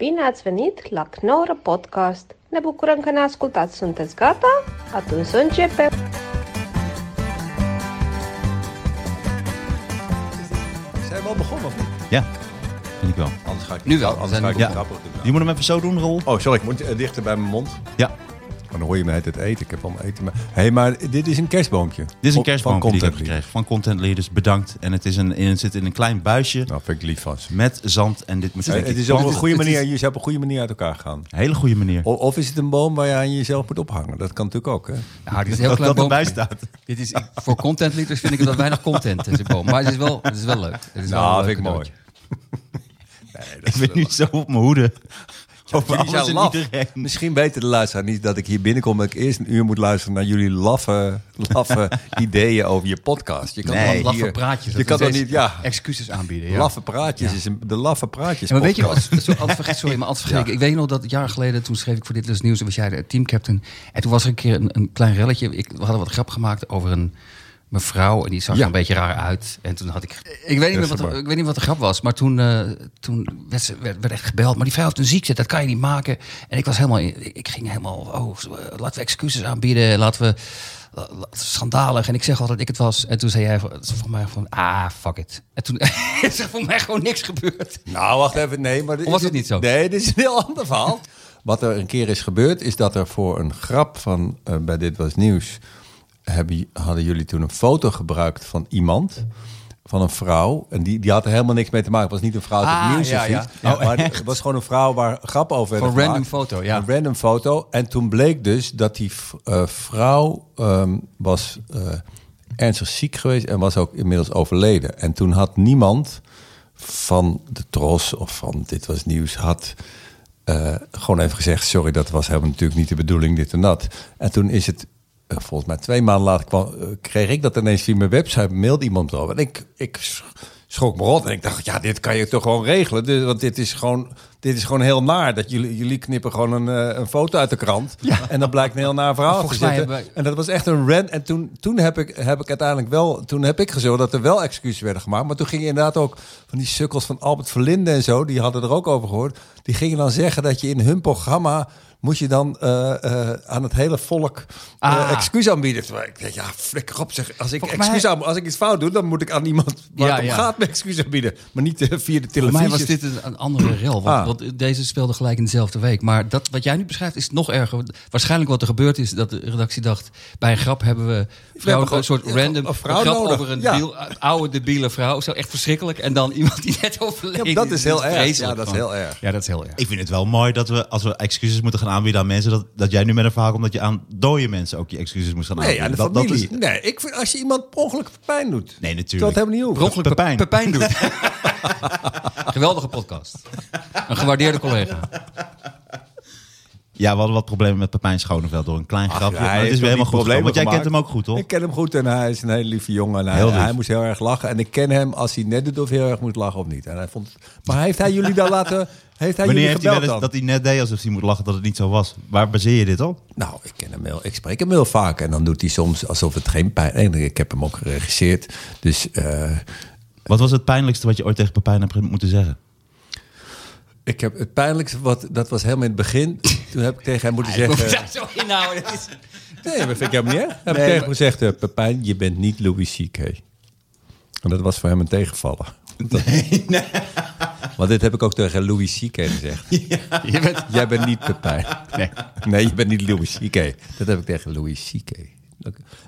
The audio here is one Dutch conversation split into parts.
Bine ați venit la Knorr Podcast! Ne bucurăm că ne ascultați! Sunteți gata? Atunci să începem! Zijn we al begonnen of niet? Ja, vind ik wel. Anders ga ik Nu wel, we Anders zijn ga ik het begonnen. grappig doen. Je moet hem even zo doen, Rol. Oh, sorry, ik moet eh, dichter bij mijn mond. Ja, dan hoor je me het eten. Ik heb al mijn eten. Maar... hey, maar dit is een kerstboompje. dit is een Op- kerstboom van die ik heb Content gekregen. Van Content Leaders, bedankt. En het, is een, in, het zit in een klein buisje Nou, vind ik lief van ze. met zand. En dit moet je het is op een goede manier. Je zou op een goede manier uit elkaar gaan. Een hele goede manier. O- Of is het een boom waar je aan jezelf moet ophangen? Dat kan natuurlijk ook, hè? Ja, dit is een heel Dat klein dat erbij staat. Dit is, ik- voor content leaders vind ik dat weinig content in zijn boom. Maar het is wel, het is wel leuk. Het is wel Nou, een vind ik mooi. cadeautje. Ik ben nu zo op mijn hoede. Over Jullie alles zijn en laf. iedereen. Misschien weten de luisteraar niet dat ik hier binnenkom... dat ik eerst een uur moet luisteren naar jullie laffe, laffe ideeën over je podcast. Je kan Nee, toch Laffe hier- praatjes. Je kan we toch steeds niet... Ja, Excuses aanbieden. Ja. laffe praatjes is een, de laffe praatjes Ja, maar weet je wat? Zo, vergeet, sorry, maar vergeet ik. Ik weet nog dat jaar geleden, toen schreef ik voor Dit is Nieuws... en was jij de teamcaptain. En toen was er een keer een, een klein relletje. Ik, we hadden wat grap gemaakt over een mevrouw... en die zag Ja. er een beetje raar uit. En toen had ik... Ik weet niet, meer wat, ik weet niet wat de grap was, maar toen, eh, toen werd, ze, werd, werd echt gebeld. Maar die vrouw heeft een ziekte, dat kan je niet maken. En ik was helemaal... in- Ik, ging helemaal... Oh, eh, laten we excuses aanbieden. Laten we... Schandalig. En ik zeg al dat ik het was. En toen zei jij voor mij van... Ah, fuck it. En toen is er voor mij gewoon niks gebeurd. Nou, wacht even. Nee, maar dit Of was het niet zo? Nee, dit is een heel ander verhaal. Wat er een keer is gebeurd, is dat er voor een grap van eh, bij Dit Was Nieuws... Hebben, hadden jullie toen een foto gebruikt van iemand, van een vrouw. En die, die had er helemaal niks mee te maken. Het was niet een vrouw uit het Ah, nieuws. ja, ja. iets. maar het was gewoon een vrouw waar grap over werd Van gemaakt. random foto, ja. Een random foto. En toen bleek dus dat die eh, vrouw ehm, was eh, ernstig ziek geweest... en was ook inmiddels overleden. En toen had niemand van de Tros of van Dit Was Nieuws... had eh, gewoon even gezegd... sorry, dat was helemaal natuurlijk niet de bedoeling, dit en dat. En toen is het... eh, Volgens mij twee maanden later kwam, eh, kreeg ik dat ineens via mijn website. Mailde iemand erover. En ik, ik sch- schrok me rot. En ik dacht, ja, dit kan je toch gewoon regelen. Dus, want dit is gewoon, dit is gewoon heel naar. Dat jullie, jullie knippen gewoon een, eh, een foto uit de krant. En dan blijkt een heel naar verhaal te zitten. wij- En dat was echt een rant. En toen, toen heb, ik, heb ik uiteindelijk wel... Toen heb ik gezorgd dat er wel excuses werden gemaakt. Maar toen gingen inderdaad ook van die sukkels van Albert Verlinde en zo... die hadden er ook over gehoord. Die gingen dan zeggen dat je in hun programma... moet je dan eh, eh, aan het hele volk eh Ah. excuus aanbieden. Terwijl ik denk, ja, flikker op zeg. Als ik, Volgens excuus mij- aan, als ik iets fout doe, dan moet ik aan iemand waar Ja, het om ja. gaat... mijn excuus aanbieden. Maar niet via de Voor televisie. mij was dit een, een andere rel. Want, Ah. want deze speelde gelijk in dezelfde week. Maar dat, wat jij nu beschrijft is nog erger. Waarschijnlijk wat er gebeurd is, dat de redactie dacht... bij een grap hebben we, vrouwen, een soort random een vrouw grap nodig. over een Ja. oude debiele vrouw. Zo echt verschrikkelijk. En dan iemand die net overleden Ja, dat is heel erg. Ja, dat is heel erg. Ja, dat is heel erg. Ik vind het wel mooi dat we, als we excuses moeten gaan aanbieden aan mensen... dat, dat jij nu met een verhaal komt dat je aan dode mensen ook je excuses moet gaan Nee, aanbieden. aan de Dat- dat is- Nee, ik vind als je iemand per ongeluk pijn doet... Nee, natuurlijk. Het helemaal niet hoeft. Per ongeluk Pepijn. Pepijn doet. Geweldige podcast. Een gewaardeerde collega. Ja, we hadden wat problemen met Pepijn Schoneveld door een klein grapje. Ja, maar het is weer helemaal goed. Want jij kent hem ook goed, toch? Ik ken hem goed en hij is een hele lieve jongen. En hij, moest heel erg lachen. En ik ken hem als hij net doet of heel erg moet lachen of niet. En hij vond, maar heeft hij jullie dan laten... Heeft hij Wanneer jullie heeft hij wel eens dat hij net deed alsof hij moet lachen dat het niet zo was? Waar baseer je dit op? Nou, ik ken hem heel. Ik spreek hem heel vaak. En dan doet hij soms alsof het geen pijn... En ik heb hem ook geregisseerd. Dus eh, Wat was het pijnlijkste wat je ooit tegen Pepijn hebt moeten zeggen? Ik heb het pijnlijkste... Wat, dat was helemaal in het begin. Toen heb ik tegen hem moeten moet zeggen... zo inhouden. Is- Nee, dat vind ik helemaal niet erg. Heb ik Nee, tegen maar- hem gezegd... eh, Pepijn, je bent niet Louis C.K. En dat was voor hem een tegenvaller. Nee, Want dit heb ik ook tegen Louis C.K. gezegd. Je bent, Jij bent niet Pepijn. nee. Nee, je bent niet Louis C.K. Dat heb ik tegen Louis C.K.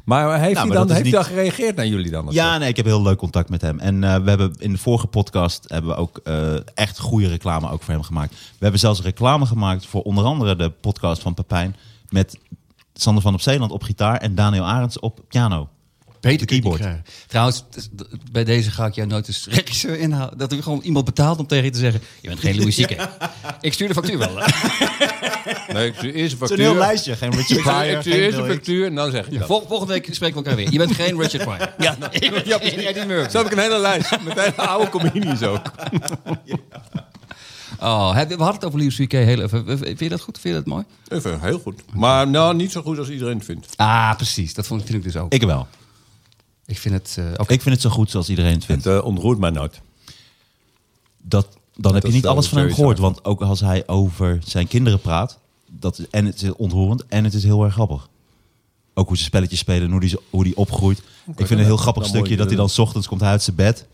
Maar heeft, hij, maar dan, heeft hij dan gereageerd naar jullie dan? Ja, nee, ik heb heel leuk contact met hem. En eh, we hebben in de vorige podcast hebben we ook eh, echt goede reclame ook voor hem gemaakt. We hebben zelfs reclame gemaakt voor onder andere de podcast van Pepijn. Met Sander van op Zeeland op gitaar en Daniel Arends op piano. Beter keyboard. krijgen. Trouwens, bij deze ga ik jou nooit eens regisseur inhouden. Dat er gewoon iemand betaalt om tegen je te zeggen... je bent geen Louis C.K. Ik stuur de factuur wel. Nee, ik stuur eerst een Het is een heel lijstje. Geen Richard Pryor, geen Bill Hicks. factuur en dan zeg ik. Vol- volgende week spreken we elkaar weer. Je bent geen Richard Pryor. Ja, ik ben Eddie Murphy. Zo heb ik een hele lijst met hele oude comedians ook. Oh, heb- we hadden het over Louis C.K. heel even. Vind je dat goed? Vind je dat mooi? Even, heel goed. Maar nou, niet zo goed als iedereen het vindt. Ah, precies. Dat vond, vind ik dus ook. Ik wel. Ik vind het... eh, Ik vind het zo goed zoals iedereen het vindt. Het eh, ontroert mij nooit. Dat dan heb je niet alles van hem gehoord. Want ook als hij over zijn kinderen praat, dat, is- en het is ontroerend en het is heel erg grappig. Ook hoe ze spelletjes spelen en hoe die, hoe die opgroeit. ik vind het een heel grappig stukje dat hij dan 's ochtends komt hij uit zijn bed.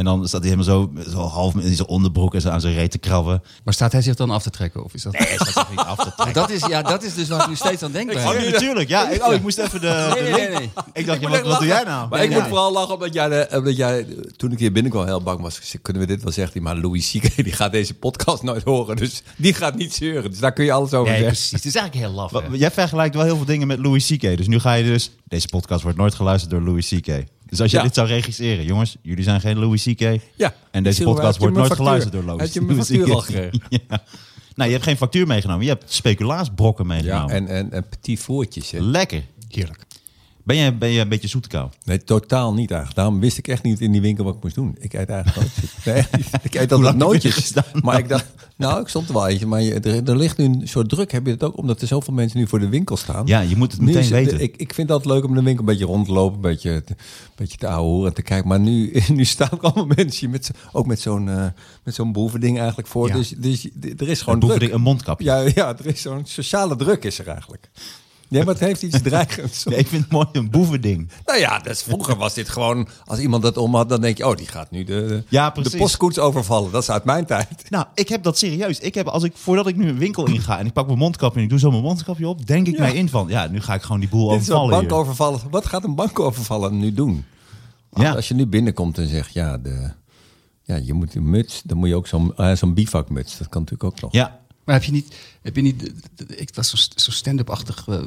En dan staat hij helemaal zo, zo half in zijn onderbroek en zo aan zijn reet te krabben. Maar staat hij zich dan af te trekken? Of is dat... Hij staat zich niet af te trekken. dat, is, ja, dat is dus waar ik nu steeds aan denk. Oh, ja, natuurlijk. Ja, ik, oh, ik moest even de, Nee, de nee, nee, nee. Ik dacht, ja, moet wat, wat doe jij nou? Maar ik Ja. moet vooral lachen omdat jij, de, omdat jij toen ik hier binnenkwam heel bang was. Kunnen we dit wel zeggen? Maar Louis C.K. die gaat deze podcast nooit horen. Dus die gaat niet zeuren. Dus daar kun je alles over Nee, zeggen. precies. Het is eigenlijk heel laf. Jij vergelijkt wel heel veel dingen met Louis C.K. Dus nu ga je dus... Deze podcast wordt nooit geluisterd door Louis C.K. Dus als je Ja. dit zou registreren... Jongens, jullie zijn geen Louis C.K. Ja. En deze podcast wordt nooit factuur? geluisterd door Louis Had je mijn factuur al gekregen? ja. Nou, je hebt geen factuur meegenomen. Je hebt speculaasbrokken Ja, meegenomen. en, en, en petit voertjes. Hè? Lekker. Heerlijk. Ben je, ben een beetje zoetkou? Nee, totaal niet eigenlijk. Daarom wist ik echt niet in die winkel wat ik moest doen. Ik eet eigenlijk nooit. Nee, ik eet altijd nootjes. Maar ik dacht, nou, ik stond er wel eentje. Maar je, er, er ligt nu een soort druk. Heb je het ook omdat er zoveel mensen nu voor de winkel staan? Ja, je moet het meteen is weten. Ik, ik vind het altijd leuk om de winkel een beetje rond te lopen, een beetje, te- een beetje te ouwehoeren en te kijken. Maar nu, nu staan er allemaal mensen met, zo- ook met zo'n eh, met zo'n boevending eigenlijk voor. Ja. Dus, dus er is gewoon Een druk. een mondkapje. Ja, ja, er is zo'n sociale druk is er eigenlijk. Ja, maar het heeft iets dreigends. Nee, ik vind het mooi, een boevending. Nou ja, dat is, vroeger was dit gewoon... Als iemand dat om had, dan denk je... Oh, die gaat nu de, Ja, de postkoets overvallen. Dat is uit mijn tijd. Nou, ik heb dat serieus. Ik heb, als ik, voordat ik nu een winkel inga en ik pak mijn mondkapje en ik doe zo mijn mondkapje op, denk ik Ja. mij in van, ja, nu ga ik gewoon die boel Dit is wat overvallen hier. bankovervallen. Wat gaat een bankovervallen nu doen? Ja. Als je nu binnenkomt en zegt... Ja, de, ja je moet een muts. Dan moet je ook zo'n eh, zo'n bivakmuts. Dat kan natuurlijk ook nog. Ja, Maar heb je niet, heb je niet ik was zo'n zo stand-up-achtig eh,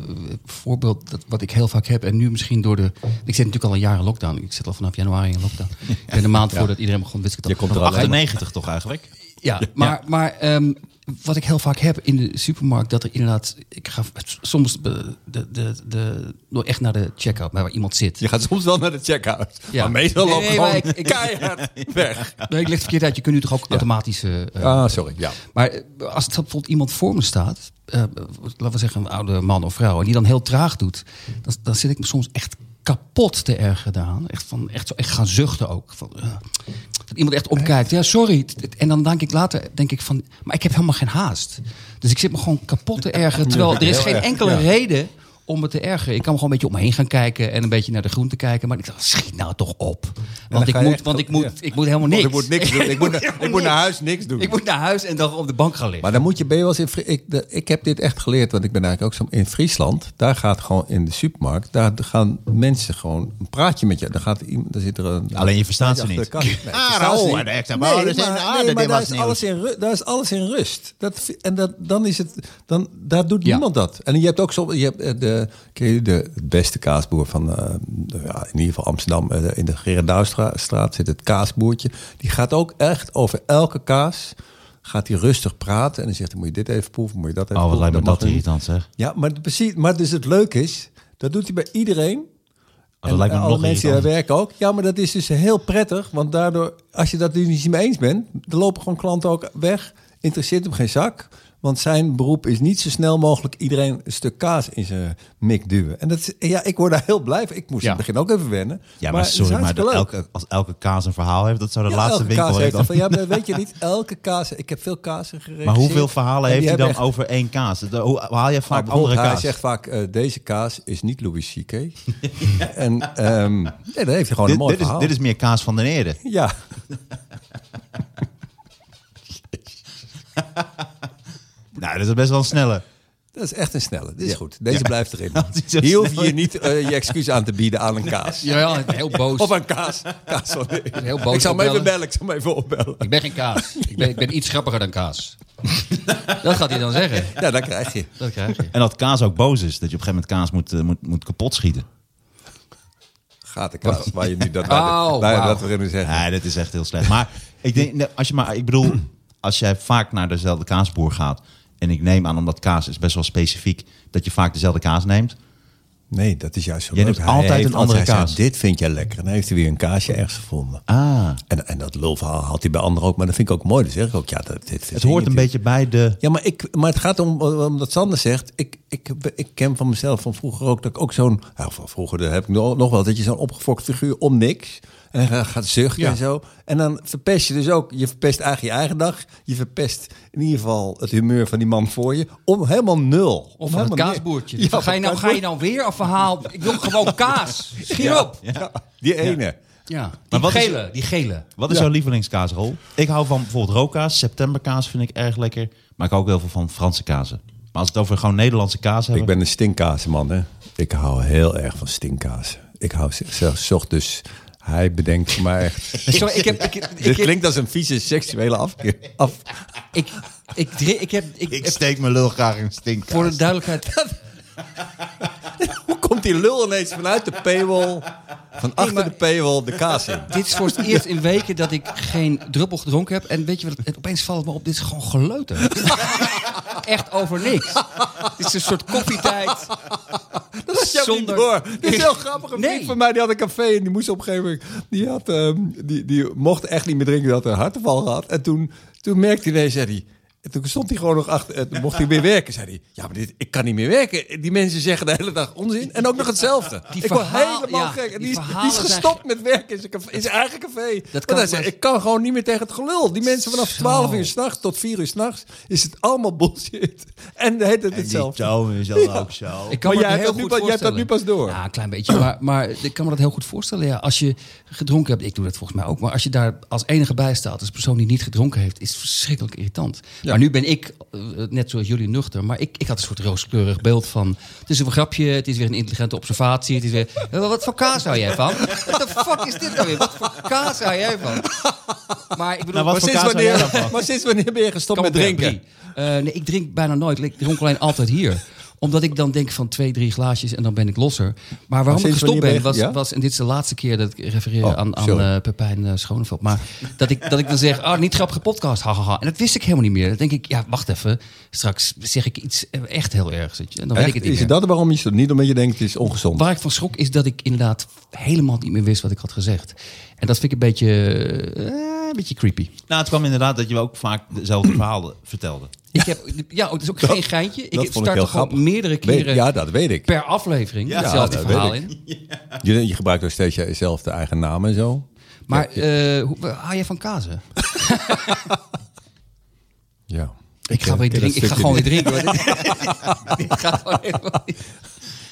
voorbeeld dat, wat ik heel vaak heb. En nu misschien door de, ik zit natuurlijk al een jaar in lockdown. Ik zit al vanaf januari in lockdown. Ben een maand voordat iedereen begon, wist ik het Je al. komt er maar- 98 toch eigenlijk? Ja, maar, maar ehm, wat ik heel vaak heb in de supermarkt, dat er inderdaad, ik ga soms de, de, de, de, door echt naar de checkout, waar iemand zit. Je gaat soms wel naar de checkout. Ja. Maar meestal Nee, nee, gewoon maar ik- ik- keihard weg. Nee, ik leg het verkeerd uit. Je kunt nu toch ook automatisch. eh, eh, Ah, sorry. Ja. Maar eh, als het bijvoorbeeld iemand voor me staat, eh, laten we zeggen een oude man of vrouw, en die dan heel traag doet, dan, dan zit ik me soms echt kapot te erg gedaan. Echt, van, echt, zo, echt gaan zuchten ook. Van, eh, dat iemand echt omkijkt. Ja, sorry. En dan denk ik later, denk ik van, maar ik heb helemaal geen haast. Dus ik zit me gewoon kapot te ergeren. Terwijl er is geen enkele reden om me te ergeren. Ik kan gewoon een beetje om me heen gaan kijken en een beetje naar de groente kijken. Maar ik dacht, schiet nou toch op. Want, ik moet, want op- ik, moet, ja. ik moet helemaal niks. ik moet niks doen. Ik moet, naar- ik moet naar huis niks doen. Ik moet naar huis en dan op de bank gaan liggen. Maar dan moet je, ben je wel eens in ik, de, ik heb dit echt geleerd, want ik ben eigenlijk ook zo in Friesland. Daar gaat gewoon in de supermarkt, daar gaan mensen gewoon een praatje met je. Dan gaat iemand, daar zit er een. Alleen je verstaat ze niet. de. Nee, Ah, Raoul, de Nee, maar- nee, daar is, alles in, daar is alles in rust. Dat, en dat, dan is het, dan, daar doet Ja. niemand dat. En je hebt ook zo, je hebt eh, de, ken je de beste kaasboer van, eh, ja, in ieder geval Amsterdam, eh, in de Gerard Douwstraat zit het kaasboertje. Die gaat ook echt over elke kaas, gaat hij rustig praten. En dan zegt hij, moet je dit even proeven, moet je dat even Oh, wat proeven. lijkt me dat irritant zeg. Ja, maar precies. Maar dus het leuke is, dat doet hij bij iedereen. Oh, dat En lijkt me alle nog mensen die daar werken ook. Ja, maar dat is dus heel prettig. Want daardoor, als je dat nu niet mee eens bent... dan lopen gewoon klanten ook weg. Interesseert hem geen zak. Want zijn beroep is niet zo snel mogelijk... iedereen een stuk kaas in zijn mik duwen. En dat is, ja, ik word daar heel blij van. Ik moest Ja. in het begin ook even wennen. Ja, maar, is sorry, maar elke, als elke kaas een verhaal heeft, dat zou de Ja, laatste winkel kaas heeft heeft. dat van, ja, maar weet je niet, elke kaas... Ik heb veel kazen geregisseerd. Maar hoeveel verhalen En heeft hij dan echt- over één kaas? De- Hoe haal je vaak bijvoorbeeld, andere hij kaas? zegt vaak, eh, deze kaas is niet Louis C.K. en ehm nee, dan heeft hij gewoon een dit, mooi dit, is, verhaal. dit is meer kaas van de Eerde. Ja, Nou, dat is best wel een snelle. dat is echt een snelle. Dit is Ja. goed. Deze Ja. blijft erin. Hier hoef je niet eh, je excuus aan te bieden aan een kaas. Ja, ik heel boos. Of een kaas. kaas heel boos ik zal hem even bellen. Ik zal hem even opbellen. Ik ben geen kaas. Ik ben, ik ben iets grappiger dan kaas. dat gaat hij dan zeggen. Ja, dat krijg je. Dat krijg je. En dat kaas ook boos is. Dat je op een gegeven moment kaas moet, eh, moet, moet kapot schieten. Gaat de kaas waar je nu dat, Oh, waar, wauw. dat we nu zeggen. Nee, dat is echt heel slecht. Maar ik denk, nee, als je maar, ik bedoel, als jij vaak naar dezelfde kaasboer gaat. En ik neem aan, omdat kaas is best wel specifiek, dat je vaak dezelfde kaas neemt. Nee, dat is juist zo leuk. neemt Hij altijd heeft een andere zegt, kaas. dit vind jij lekker. En dan heeft hij weer een kaasje ergens gevonden. Ah. En, en dat lulverhaal had hij bij anderen ook. Maar dat vind ik ook mooi. Dan zeg ik ook, ja, dat, dit Het hoort een beetje bij de... Ja, maar, ik, maar het gaat om, omdat Sander zegt, ik, ik, ik ken van mezelf van vroeger ook, dat ik ook zo'n, van vroeger dat heb ik nog nog wel, dat je zo'n opgefokt figuur om niks. En gaat zuchten Ja. en zo. En dan verpest je dus ook, je verpest eigenlijk je eigen dag. Je verpest in ieder geval het humeur van die man voor je. Om helemaal nul. Of van het kaasboertje. Ja, ga, je nou, ga je nou weer een verhaal... Ik wil gewoon kaas. Schiet op. Ja, die ene. Ja, die Maar wat is- gele. Die gele. Wat is Ja. jouw lievelingskaasrol? Ik hou van bijvoorbeeld rookkaas. Septemberkaas vind ik erg lekker. Maar ik hou ook heel veel van Franse kazen. Maar als het over gewoon Nederlandse kaas hebben... Ik ben een stinkkaasman, hè. Ik hou heel erg van stinkkaas. Ik hou zelfs zocht dus... Hij bedenkt voor mij echt... Sorry, ik heb... Ik, ik, Dit klinkt als een vieze seksuele afkeer. Af. ik, ik, ik heb... Ik, Ik steek mijn lul graag in stinkkaas. voor de duidelijkheid... Hoe komt die lul ineens vanuit de paywall, van achter de paywall, de kaas in? Dit is voor het eerst in weken dat ik geen druppel gedronken heb. En weet je wat, het, opeens valt het me op, dit is gewoon Echt over niks. Het is een soort koffietijd. Dat is jou niet Zonder- door. Dit is heel grappig. Een Nee. van mij die had een café en die moest op een gegeven moment... Die, had, ehm, die, die mocht echt niet meer drinken, die had een hartaanval gehad. En toen, toen merkte hij ineens, zei hij... En toen stond hij gewoon nog achter, en toen mocht hij weer werken. Zei hij, ja, maar dit, ik kan niet meer werken. Die mensen zeggen de hele dag onzin. En ook nog hetzelfde. Die ik word verhaal- helemaal ja, gek. En die die, is, die gestopt met werken in zijn, café- in zijn eigen café. Dat Want kan hij maar- ik kan gewoon niet meer tegen het gelul. Die mensen vanaf Zo. 12 uur s'nachts tot 4 uur s'nachts is het allemaal bullshit. En de hele tijd hetzelfde. toon is dan ook zo. Ik kan Maar me jij dat hebt heel dat goed nu pas- jij hebt dat nu pas door. Ja, een klein beetje. Maar, maar ik kan me dat heel goed voorstellen. Ja, als je gedronken hebt, ik doe dat volgens mij ook. Maar als je daar als enige bij staat, als persoon die niet gedronken heeft, is het verschrikkelijk irritant. Maar nu ben ik, eh, net zoals jullie, nuchter. Maar ik, ik had een soort rooskleurig beeld van... Het is een grapje, het is weer een intelligente observatie. Het is weer... Eh, Wat voor kaas hou jij van? What the fuck is dit nou weer? Wat voor kaas hou jij van? Maar ik bedoel... Nou, Maar sinds, wanneer, maar sinds wanneer ben je gestopt met drinken? Eh, nee, ik drink bijna nooit. Ik dronk alleen altijd hier omdat ik dan denk van twee, drie glaasjes en dan ben ik losser. Maar waarom ik gestopt ben, was, ja? was... En dit is de laatste keer dat ik refereer Oh, aan, aan eh, Pepijn eh, Schoneveld. Maar dat ik, dat ik dan zeg, ah, niet grappige podcast, hahaha. En dat wist ik helemaal niet meer. Dan denk ik, ja, wacht even. Straks zeg ik iets eh, echt heel ergs. je. En dan weet ik het niet Is meer. het dat waarom je stopt? Niet omdat je denkt het is ongezond. Waar ik van schrok is dat ik inderdaad helemaal niet meer wist wat ik had gezegd. En dat vind ik een beetje, eh, een beetje creepy. Nou, het kwam inderdaad dat je ook vaak dezelfde verhalen vertelde. Ik heb, ja, het is ook geen geintje. Ik ik start er gewoon grappig. meerdere Weet- keren ja, dat weet ik. per aflevering Ja, hetzelfde verhaal in. Je, je gebruikt ook steeds jezelf de eigen naam en zo. Maar eh, hoe, hou je van kazen? Ja. Ik ga, weer ken drinken, ik ga gewoon weer drinken. Dit gaat gewoon.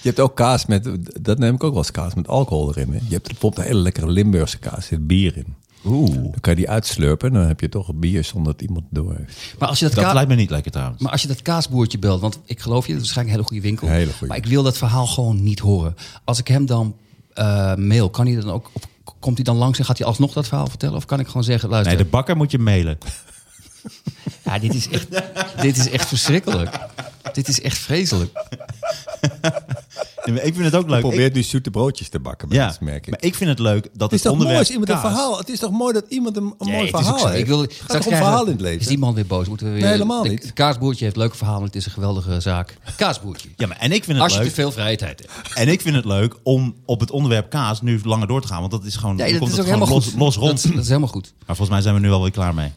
Je hebt ook kaas met, dat neem ik ook wel eens kaas met alcohol erin. Hè. Je hebt bijvoorbeeld een hele lekkere Limburgse kaas, er zit bier in. Oeh. Dan kan je die uitslurpen en dan heb je toch een bier zonder dat iemand het door heeft. Maar als je dat, Dat lijkt me niet lekker trouwens. maar als je dat kaasboertje belt, want ik geloof je, dat is waarschijnlijk een hele goede winkel. Hele goede. Maar ik wil dat verhaal gewoon niet horen. Als ik hem dan eh, mail, kan hij dan ook, of komt hij dan langs en gaat hij alsnog dat verhaal vertellen? Of kan ik gewoon zeggen, luister, Nee, de bakker moet je mailen. ja, dit is echt, dit is echt verschrikkelijk. Dit is echt vreselijk. Ik vind het ook leuk. Ik- Probeer nu zoete broodjes te bakken, ja, ons, merk ik. maar ik vind het leuk dat Het is het toch mooi onderwerp als iemand een verhaal... Het is toch mooi dat iemand een, een Nee, mooi is verhaal heeft. Ik wil, Het gaat om krijgen- verhaal in het leven? Is die man weer boos? Moeten we weer, Nee, helemaal niet. Het kaasboertje heeft leuke verhalen. Het is een geweldige zaak. Kaasboertje. Ja, maar en ik vind het Als je te leuk. veel vrijheid hebt. En ik vind het leuk om op het onderwerp kaas nu langer door te gaan. Want dat is gewoon, dan dat komt is ook helemaal los, los rond. Dat, dat is helemaal goed. Maar volgens mij zijn we nu alweer klaar mee.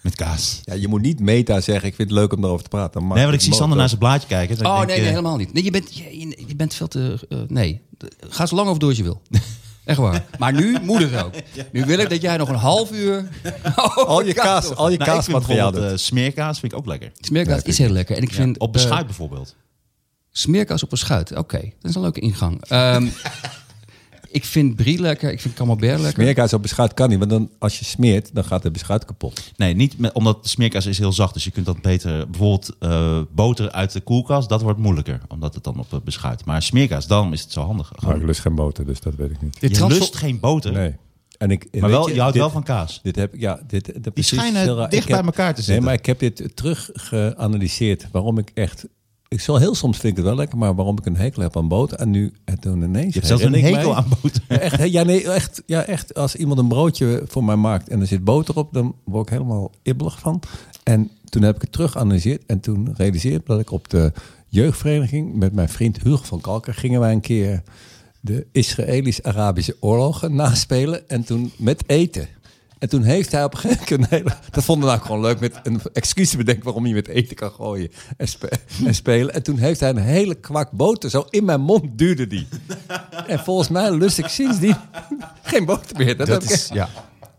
Met kaas. Ja, je moet niet meta zeggen, ik vind het leuk om erover te praten. Maakt Nee, want ik zie Sander naar zijn blaadje kijken. dan Oh denk nee, eh, helemaal niet. Nee, je, bent, je, bent veel te... eh, nee, ga zo lang over door als je wil. Echt waar. Maar nu moet het ook. Nu wil ik dat jij nog een half uur... Al je kaas, al je Nou, kaasmateriaal eh, smeerkaas vind ik ook lekker. Smeerkaas is heel lekker. En ik vind... Op beschuit bijvoorbeeld. Smeerkaas op een schuit. Oké, dat is een leuke ingang. Ehm, ik vind brie lekker. Ik vind camembert lekker. Smeerkaas op beschuit kan niet, want dan, als je smeert, dan gaat de beschuit kapot. Nee, niet met, omdat de smeerkaas is heel zacht. Dus je kunt dat beter... Bijvoorbeeld eh, boter uit de koelkast, dat wordt moeilijker. Omdat het dan op eh, beschuit. Maar smeerkaas, dan is het zo handig. Maar Gewoon, ik lust geen boter, dus dat weet ik niet. Je je transfer- lust geen boter. Nee. En ik, Maar wel, je, houdt dit- wel van kaas. Dit heb ik, ja, dit, dit Die precies schijnen dicht Ik bij heb- elkaar te Nee, zitten. maar ik heb dit terug geanalyseerd. Waarom ik echt... Ik zal heel soms vind ik het wel lekker, maar waarom ik een hekel heb aan boter. En nu, en toen ineens... Je hebt zelfs een hekel aan boter. Ja, echt, ja, nee, echt, ja, echt. Als iemand een broodje voor mij maakt en er zit boter op, dan word ik helemaal ibbelig van. En toen heb ik het terug geanalyseerd en toen realiseerde ik dat ik op de jeugdvereniging met mijn vriend Hugo van Kalker gingen wij een keer de Israëlisch-Arabische oorlogen naspelen en toen met eten. En toen heeft hij op een gegeven moment... hele- Dat vonden we nou gewoon leuk met een excuus te bedenken... waarom je met eten kan gooien en, spe- en spelen. En toen heeft hij een hele kwak boter zo in mijn mond duwde die. En volgens mij lust ik sindsdien geen boter meer. Dat, Dat ik is, ja.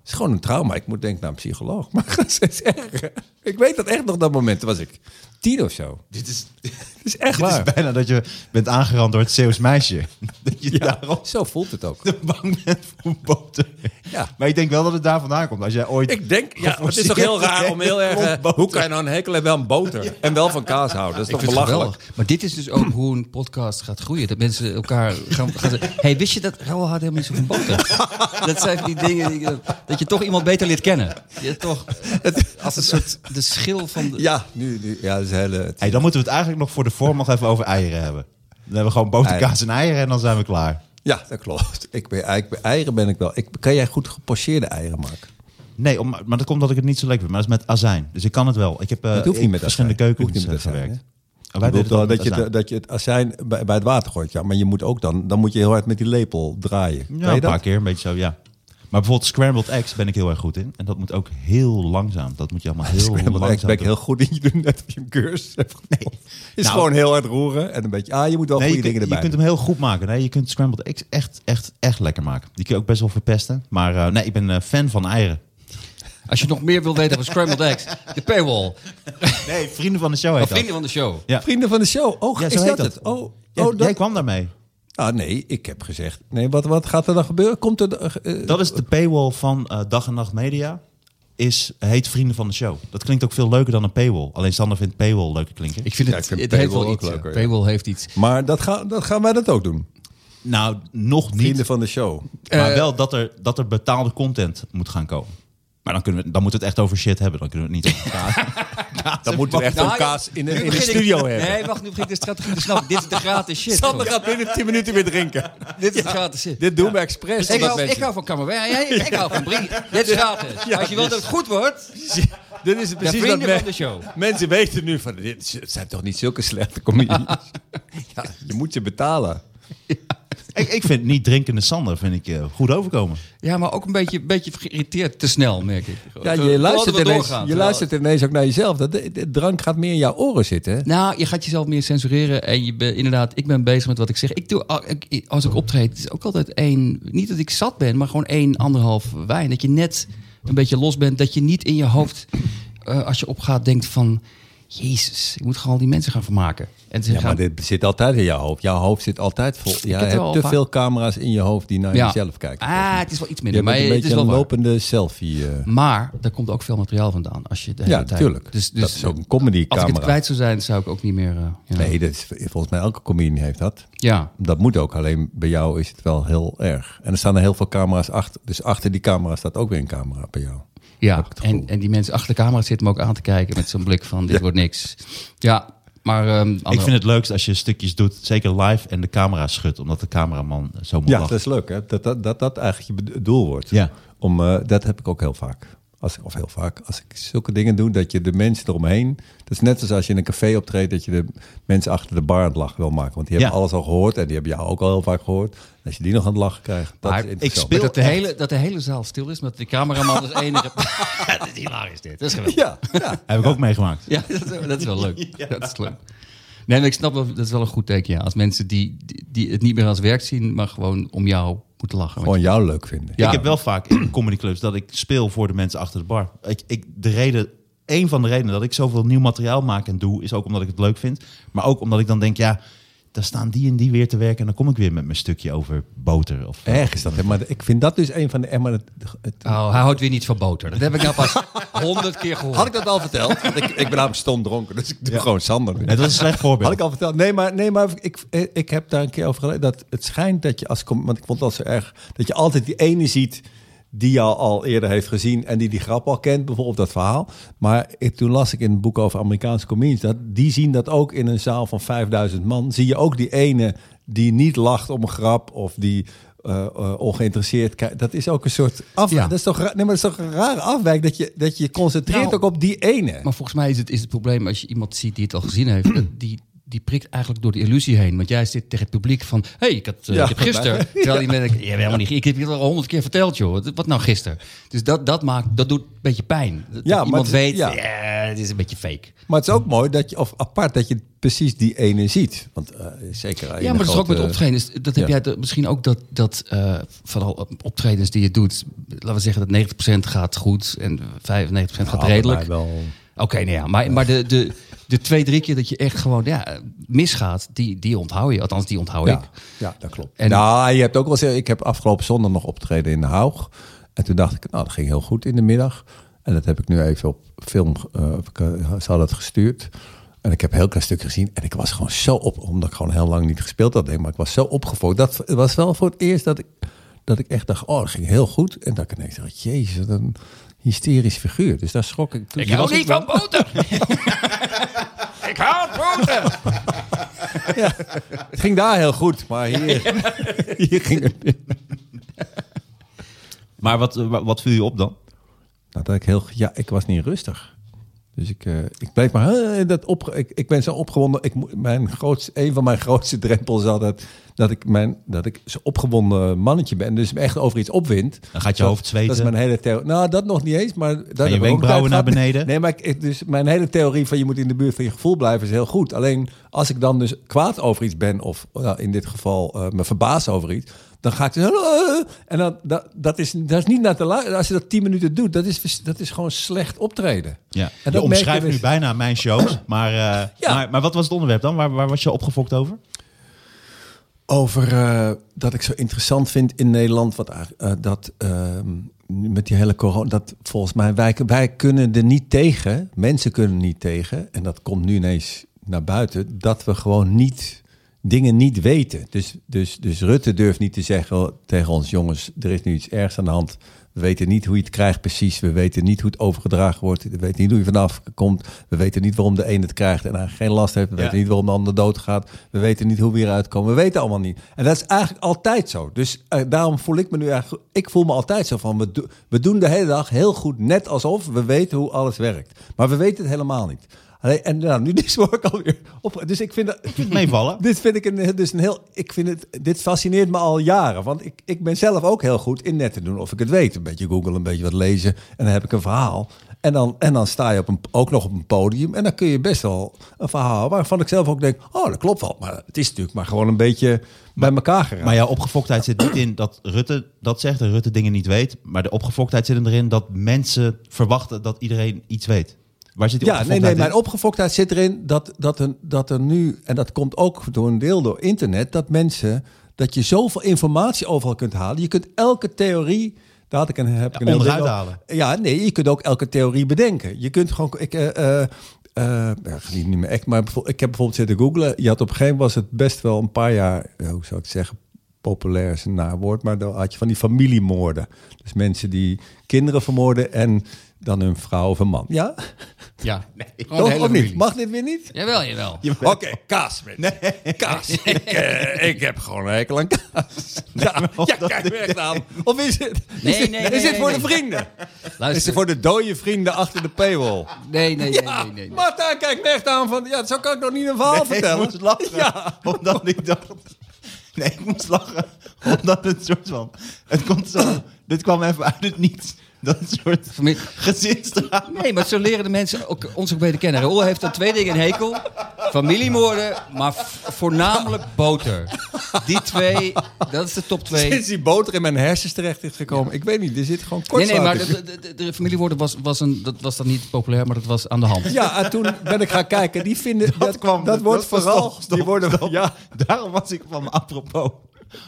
Is gewoon een trauma. Ik moet denken naar een psycholoog. Maar het is erg. Ik weet dat echt nog dat moment. Toen was ik tien of zo. Dit is, Het is echt dit waar. is bijna dat je bent aangerand door het Zeeuws meisje. Dat je Ja, zo voelt het ook. bang bent voor boter. Ja. Maar ik denk wel dat het daar vandaan komt. Als jij ooit... Ik denk, ja, het is toch heel raar om heel erg... eh, hoe kan je nou een hekel hebben aan boter? En wel van kaas houden? Dat is Ik toch belachelijk? Maar dit is dus ook hoe een podcast gaat groeien. Dat mensen elkaar gaan, gaan zeggen... hey, wist je dat Raoul had helemaal niet zo van boter? dat zijn die dingen... die- dat je toch iemand beter leert kennen. Je toch, als een soort de schil van... De, Ja, nu, nu, ja, dat is hele... Hey, dan moeten we het eigenlijk nog voor de vorm nog even over eieren hebben. Dan hebben we gewoon boterkaas en eieren en dan zijn we klaar. Ja, dat klopt. Ik ben, eigenlijk bij eieren ben ik wel... Ik, kan jij goed gepocheerde eieren maken? Nee, om, maar dat komt omdat ik het niet zo lekker vind. Maar dat is met azijn. Dus ik kan het wel. Ik heb eh, Het hoeft niet met verschillende azijn. keukens Hoeft niet met azijn, gewerkt. wij Ik het dat, je, met het- dat je het azijn bij, bij het water gooit. Ja, maar je moet ook dan... Dan moet je heel hard met die lepel draaien. Kan Ja, je een dat? paar keer, een beetje zo, ja. Maar bijvoorbeeld scrambled eggs ben ik heel erg goed in. En dat moet ook heel langzaam. Dat moet je allemaal heel Scrambled langzaam eggs ben ik heel goed in. Je doet net of je een cursus hebt genomen. is Nou- gewoon heel hard roeren. En een beetje... Ah, je moet wel Nee, je, goede kunt, dingen je erbij kunt hem heel goed maken. Nee, je kunt scrambled eggs echt, echt, echt lekker maken. Die kun je ook best wel verpesten. Maar eh, nee, ik ben eh, fan van eieren. Als je nog meer wilt weten over scrambled eggs, de paywall. Nee, vrienden van de show heet dat. vrienden van de show. Ja. Vrienden van de show. Oh, Ja, is dat het? Oh, Ja, oh dat... Jij kwam daarmee. Ah, nee, ik heb gezegd... Nee, wat, wat gaat er dan gebeuren? Komt er... eh, Dat is de paywall van eh, Dag en Nacht Media. Is, heet Vrienden van de Show. Dat klinkt ook veel leuker dan een paywall. Alleen Sander vindt paywall leuker klinken. Ik vind Ja, het, ik vind het heeft paywall wel ook iets. ja. leuker, ja. Paywall heeft iets. Maar dat, gaan dat gaan wij dat ook doen. nou, nog niet. Vrienden van de show. Maar Eh, wel dat er, dat er betaalde content moet gaan komen. Maar dan, kunnen we, dan moeten we het echt over shit hebben. Dan kunnen we het niet over kaas. Dan moeten we echt Nou, een kaas in de, in de ik- studio hebben. Nee, wacht, nu begin ik de strategie te snappen. Dit is de gratis shit. Sander gaat binnen 10 minuten weer drinken. Dit is de gratis shit. Dit doen we expres. Ik hou, ik hou van Camembert. Jij- Ik hou van Brie. Dit is gratis. Als je wilt dat het goed wordt, Dit is de precies wat men- van de show. mensen weten nu van... Dit het zijn toch niet zulke slechte comedies? ja, je moet je betalen. Ik, ik vind niet drinkende Sander vind ik, eh, goed overkomen. Ja, maar ook een beetje, beetje geïrriteerd. Te snel, merk ik. Ja, je te luistert, ineens, doorgaan. je luistert ineens ook naar jezelf. Dat, de, de drank gaat meer in jouw oren zitten. hè? Nou, je gaat jezelf meer censureren. En je inderdaad, ik ben bezig met wat ik zeg. Ik doe, als ik optreed, het is ook altijd één. Niet dat ik zat ben, maar gewoon één, anderhalf wijn. Dat je net een beetje los bent. Dat je niet in je hoofd, eh, als je opgaat, denkt van. Jezus, ik moet gewoon die mensen gaan vermaken. En ze Ja, gaan, maar dit zit altijd in jouw hoofd. Jouw hoofd zit altijd vol. Het wel hebt te vaak- veel camera's in je hoofd die naar Ja. jezelf kijken. Ah, het is wel iets je minder. bent Maar een het beetje is wel een waar. lopende selfie. eh. Maar daar komt ook veel materiaal vandaan. Als je de hele Ja, tijd... natuurlijk. Dus, dus dat is ook een comedy Als ik camera. het kwijt zou zijn, zou ik ook niet meer... eh, ja. Nee, dat is, volgens mij elke comedian heeft dat. Ja, Dat moet ook, alleen bij jou is het wel heel erg. En er staan er heel veel camera's achter. Dus achter die camera staat ook weer een camera bij jou. ja. Het. En, en die mensen achter de camera zitten me ook aan te kijken met zo'n blik van dit wordt niks. Ja, maar... ehm, Ik vind het leukst als je stukjes doet, zeker live, en de camera schudt. Omdat de cameraman zo moet Ja, lachen. dat is leuk hè. Dat dat, dat, dat eigenlijk je doel wordt. Ja. Om, eh, dat heb ik ook heel vaak. Als, ik- of heel vaak. Als ik zulke dingen doe, dat je de mensen eromheen... Dat is net als als je in een café optreedt... dat je de mensen achter de bar aan het lachen wil maken. Want die hebben Ja. alles al gehoord. En die hebben jou ook al heel vaak gehoord. En als je die nog aan het lachen krijgt, dat Maar is ik interessant. speel- dat de, echt. hele, dat de hele zaal stil is, met de cameraman als enige... ja, dat is hilarisch dit. Dat is geweldig. Ja, ja. Heb ik ook meegemaakt. Ja, dat is, dat is wel leuk. Dat is leuk. Nee, maar ik snap wel, dat is wel een goed teken, ja. Als mensen die, die, die het niet meer als werk zien, maar gewoon om jou moeten lachen. Gewoon jou leuk vinden. Ja. Ik heb wel vaak in comedyclubs dat ik speel voor de mensen achter de bar. Ik, ik, de reden, een van de redenen dat ik zoveel nieuw materiaal maak en doe, is ook omdat ik het leuk vind. Maar ook omdat ik dan denk, ja, daar staan die en die weer te werken. En dan kom ik weer met mijn stukje over boter. Of, Erg is dat. Maar ik vind dat dus een van de... eh, Maar het, het- Oh, hij houdt weer niet van boter. Dat heb ik nou pas honderd keer gehoord. had ik dat al verteld? Want ik, ik ben namelijk stom dronken, dus ik doe gewoon Sander. nu. Het was een slecht voorbeeld. Had ik al verteld? Nee, maar, nee, maar ik, ik heb daar een keer over gelezen. Dat het schijnt dat je als... Want ik vond dat zo erg... Dat je altijd die ene ziet die jou al eerder heeft gezien... en die die grap al kent, bijvoorbeeld dat verhaal. Maar ik, toen las ik in een boek over Amerikaanse comedians... Dat, die zien dat ook in een zaal van 5000 man. Zie je ook die ene die niet lacht om een grap... of die eh, eh, ongeïnteresseerd kijkt. Dat is ook een soort af. Ja. Dat, is toch, nee, maar dat is toch een rare afwijk... dat je dat je concentreert Nou, ook op die ene. Maar volgens mij is het, is het probleem als je iemand ziet die het al gezien heeft, die, die prikt eigenlijk door de illusie heen. Want jij zit tegen het publiek van... hé, hey, ik, had, uh, Ja, ik heb gisteren... Terwijl die mensen... Ja, helemaal niet. Ik heb je al honderd keer verteld, joh. Wat nou gisteren? Dus dat, dat, maakt, dat doet een beetje pijn. Dat Ja, maar iemand het- weet... ja. Het is een beetje fake. Maar het is ook mooi dat je, of apart dat je precies die ene ziet. Want eh, zeker. Ja, maar dat is ook met optredens. Dat heb jij de- misschien ook dat, dat eh, vooral optredens die je doet, laten we zeggen dat 90% gaat goed en 95% gaat Allebei redelijk. Oké, nou ja, maar, maar de, de, de twee, drie keer dat je echt gewoon ja, misgaat, die, die onthoud je. Althans, die onthoud ik. Ja, dat klopt. En- nou, je hebt ook wel eens, ik heb afgelopen zondag nog opgetreden in de Haug. En toen dacht ik, nou, dat ging heel goed in de middag. En dat heb ik nu even op film, eh, ik, eh, ze hadden het gestuurd. En ik heb een heel klein stuk gezien. En ik was gewoon zo op, omdat ik gewoon heel lang niet gespeeld had. Maar ik was zo opgefokt. Dat was wel voor het eerst dat ik, dat ik echt dacht, oh, dat ging heel goed. En dat ik ineens dacht, jezus, een hysterisch figuur. Dus daar schrok ik. Toen Ik hou was niet van boter! ik hou van boter! Het ging daar heel goed, maar hier, hier ging het niet. Maar wat, wa- wat viel je op dan? Nou, dat ik heel, ja, ik was niet rustig. Dus ik, eh, ik bleef maar, dat op, ik, ik ben zo opgewonden. Ik, mijn grootste, een van mijn grootste drempels is altijd dat ik, mijn, dat ik zo'n opgewonden mannetje ben. Dus me echt over iets opwind. Dan gaat je Dat- hoofd zweten. Dat is mijn hele theorie. Nou, dat nog niet eens. Maar dat je wenkbrauwen naar beneden? Nee, maar ik, ik- dus mijn hele theorie van je moet in de buurt van je gevoel blijven is heel goed. Alleen als ik dan dus kwaad over iets ben, of nou, in dit geval eh, me verbaas over iets, dan ga ik dus. En dan, dat, dat, is, dat is niet naar te luisteren. Als je dat tien minuten doet, dat is, dat is gewoon slecht optreden. Ja. En je dat merk omschrijft je nu bijna mijn shows. Maar, eh, Ja. maar, maar wat was het onderwerp dan? Waar, waar was je opgefokt over? Over eh, dat ik zo interessant vind in Nederland, wat, eh, dat ehm, met die hele corona, dat volgens mij wij, wij kunnen er niet tegen, mensen kunnen er niet tegen, en dat komt nu ineens naar buiten, dat we gewoon niet dingen niet weten. Dus, dus, dus Rutte durft niet te zeggen tegen ons, jongens, er is nu iets ergs aan de hand. We weten niet hoe je het krijgt precies. We weten niet hoe het overgedragen wordt. We weten niet hoe je vanaf komt. We weten niet waarom de een het krijgt en eigenlijk geen last heeft. We Ja. weten niet waarom de ander doodgaat. We weten niet hoe we hieruit komen. We weten allemaal niet. En dat is eigenlijk altijd zo. Dus eh, daarom voel ik me nu eigenlijk... Ik voel me altijd zo van... We, do- we doen de hele dag heel goed, net alsof we weten hoe alles werkt. Maar we weten het helemaal niet. En nou, nu dus word ik alweer op. Dus ik vind dat... Meevallen? Dit vind ik een, dus een heel. Ik vind het. Dit fascineert me al jaren. Want ik, ik ben zelf ook heel goed in net te doen of ik het weet. Een beetje googlen, een beetje wat lezen. En dan heb ik een verhaal. En dan, en dan sta je op een, ook nog op een podium. En dan kun je best wel een verhaal waarvan ik zelf ook denk: oh, dat klopt wel. Maar het is natuurlijk maar gewoon een beetje bij elkaar geraakt. Maar jouw opgefoktheid zit niet in dat Rutte dat zegt en Rutte dingen niet weet. Maar de opgefoktheid zit erin dat mensen verwachten dat iedereen iets weet. Waar zit die Ja, nee, nee, mijn opgefoktheid zit erin dat, dat, er, dat er nu, en dat komt ook door een deel door internet, dat mensen, dat je zoveel informatie overal kunt halen. Je kunt elke theorie, daar had ik een, heb ik een onderuit halen. Ja, nee, je kunt ook elke theorie bedenken. Je kunt gewoon, ik, eh, eh, eh, ja, niet, meer echt, maar ik heb bijvoorbeeld zitten googlen. Je had op een gegeven moment was het best wel een paar jaar, ja, hoe zou ik het zeggen, populair is een maar dan had je van die familiemoorden. Dus mensen die kinderen vermoorden en dan hun vrouw of een man. Ja? Ja, gewoon Toch of niet? Mag dit weer niet? Jawel, jawel. Oké, kaas. Nee. Kaas. ik, eh, ik heb gewoon een hekel aan kaas. Ja, ja kijk me echt aan. Of is het, is Nee, het, nee, is nee, het nee, voor nee. de vrienden? Is het voor de dode vrienden achter de paywall? Nee, nee, nee, Ja, nee, nee. nee. Marta kijkt me echt aan van... Ja, zo kan ik nog niet een verhaal Nee, vertellen. Ik moest lachen. Ja. Omdat ik dacht... Nee, ik moest lachen. Omdat het soort van... Het komt zo... Dit kwam even uit het niets. Dat soort gezinsdrama. Nee, maar zo leren de mensen ook, ons ook beter kennen. Raoul heeft aan twee dingen een hekel. Familiemoorden, maar voornamelijk boter. Die twee, dat is de top twee. Sinds die boter in mijn hersens terecht is gekomen. Ik weet niet, er zit gewoon kort Nee, nee, maar de, de, de, de familiewoorden was, was, een, dat was dan niet populair, maar dat was aan de hand. Ja, en toen ben ik gaan kijken. Die vinden... Dat, kwam- dat wordt dat- vooral... stop, stop, die worden, stop. Ja, Daarom was ik van apropos.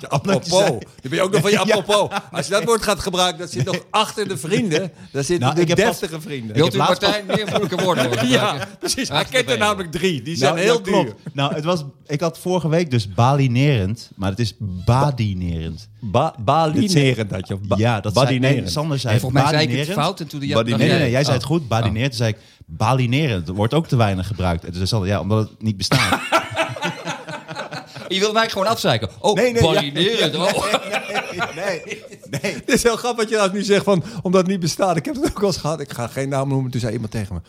Apropos. Dan ben je ook nog van je Ja. apropos. Als je dat woord gaat gebruiken, dat zit nog achter de vrienden. Daar zitten Nou, de ik heb deftige vrienden. Wilt u Martijn meer moeilijke woorden horen Ja, precies. Hij kent er namelijk drie. Die zijn Nou, heel klopt. duur. Nou, het was, ik had vorige week dus balinerend, maar het is badinerend. Ba balinerend had je. Ba ja, dat zei, nee, badinerend. Sander zei volgens mij zei ik het badinerend. fout en toen de Nee, nee, nee, jij zei het Oh. goed, badinerend. Toen zei ik, balinerend, dat wordt ook te weinig gebruikt. En toen zei Sander, ja, omdat het niet bestaat. Je wil mij gewoon afzeiken. Oh, Nee, nee, ja. Oh. nee, nee. Het is heel grappig wat je nou nu zegt van, omdat het niet bestaat. Ik heb het ook wel eens gehad. Ik ga geen naam noemen. Toen zei iemand tegen me.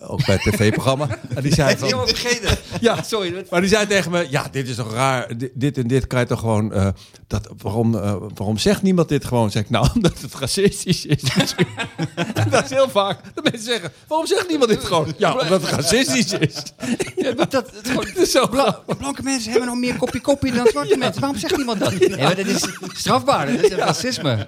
Ook bij het tv-programma. en die zei van, Helemaal vergeten. ja, Sorry. dat- maar die zei tegen me, ja, dit is toch raar. Dit, dit en dit kan je toch gewoon... eh, dat, waarom, eh, waarom zegt niemand dit gewoon? Zeg ik, nou, omdat het racistisch is. dat is heel vaak. Dat mensen zeggen, waarom zegt niemand dit gewoon? Ja, omdat het racistisch is. Ja, dat, dat, het is gewoon- Het is zo Bla- blanke mensen hebben nog meer kopie kopie dan zwarte mensen. Waarom zegt niemand dat? Nee, maar dat is strafbaar. Dat is racisme.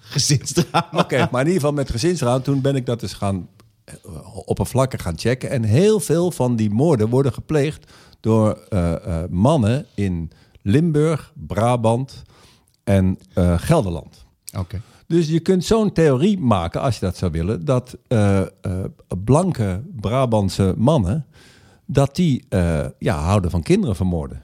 Gezinsdrama. Oké, maar in ieder geval met gezinsraad, toen ben ik dat dus gaan eh, oppervlakkig gaan checken. En heel veel van die moorden worden gepleegd door eh, eh, mannen in Limburg, Brabant en Gelderland. Oké. Dus je kunt zo'n theorie maken, als je dat zou willen, dat blanke Brabantse mannen, dat die ja, houden van kinderen vermoorden.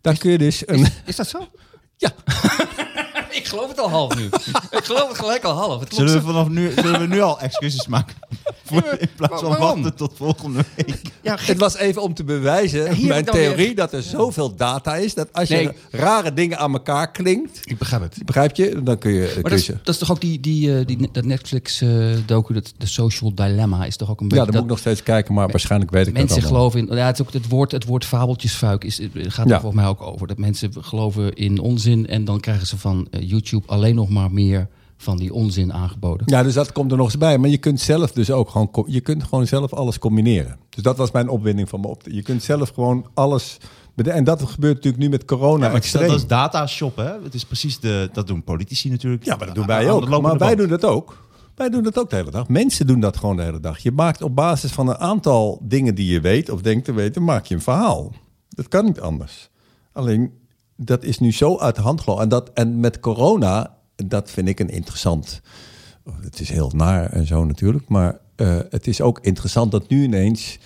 Dan kun je dus een... Is dat zo? Ja. Ik geloof het al half nu. Ik geloof het gelijk al half. Het klopt Zullen we vanaf nu, zullen we nu al excuses maken? Voor, in plaats van waarom? wachten tot volgende week. Ja, Het was even om te bewijzen, mijn theorie, weer- dat er zoveel data is, dat als je rare dingen aan elkaar klinkt, ik begrijp het. begrijp je, dan kun je Maar dat is, kussen. dat is toch ook die, die, eh, die, dat Netflix-docu, dat de Social Dilemma, is toch ook een Ja, beetje... dan moet ik dat nog steeds kijken, maar waarschijnlijk weet ik mensen dat allemaal. geloven in... Ja, het, is ook het, woord, het woord fabeltjesfuik is, het gaat Ja. er volgens mij ook over. Dat mensen geloven in onzin en dan krijgen ze van eh, YouTube alleen nog maar meer van die onzin aangeboden. Ja, dus dat komt er nog eens bij. Maar je kunt zelf dus ook gewoon, je kunt gewoon zelf alles combineren. Dus dat was mijn opwinding van me op. Je kunt zelf gewoon alles. En dat gebeurt natuurlijk nu met corona Ja, maar het is- extreem. dat is data shoppen. Hè? Het is precies de, dat doen politici natuurlijk. Ja, maar dat doen wij ook. Maar wij band. doen dat ook. Wij doen dat ook de hele dag. Mensen doen dat gewoon de hele dag. Je maakt op basis van een aantal dingen die je weet of denkt te weten, maak je een verhaal. Dat kan niet anders. Alleen, dat is nu zo uit de hand gelopen. En, dat, en met corona, dat vind ik een interessant... Het is heel naar en zo natuurlijk. Maar eh, het is ook interessant dat nu ineens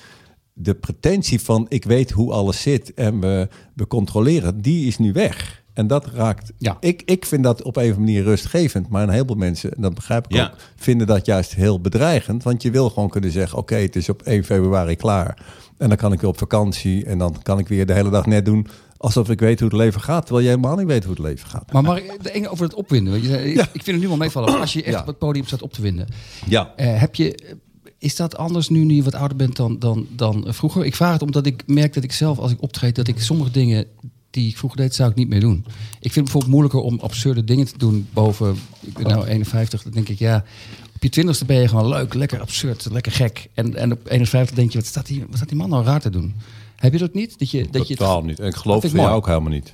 de pretentie van ik weet hoe alles zit en we, we controleren, die is nu weg. En dat raakt. Ja. Ik, ik vind dat op een of andere manier rustgevend. Maar een heleboel mensen, en dat begrijp ik Ja. ook, vinden dat juist heel bedreigend. Want je wil gewoon kunnen zeggen: oké, het is op 1 februari klaar. En dan kan ik weer op vakantie. En dan kan ik weer de hele dag net doen alsof ik weet hoe het leven gaat. Terwijl je helemaal niet weet hoe het leven gaat. Maar Mark, de over het opwinden. want je zei, ik- Ja. Ik vind het nu wel meevallen. Als je echt Ja. op het podium staat op te winden. Ja. Eh, heb je, is dat anders nu, nu je wat ouder bent dan, dan, dan vroeger? Ik vraag het omdat ik merk dat ik zelf, als ik optreed, dat ik sommige dingen die ik vroeger deed, zou ik niet meer doen. Ik vind het bijvoorbeeld moeilijker om absurde dingen te doen boven, ik ben nou 51, dan denk ik, ja, op je twintigste ben je gewoon leuk, lekker absurd, lekker gek. En, en op 51 denk je, wat staat, die, wat staat die man nou raar te doen? Heb je dat niet? Dat je, dat je Totaal niet. En ik geloof Dat het jou ook helemaal niet.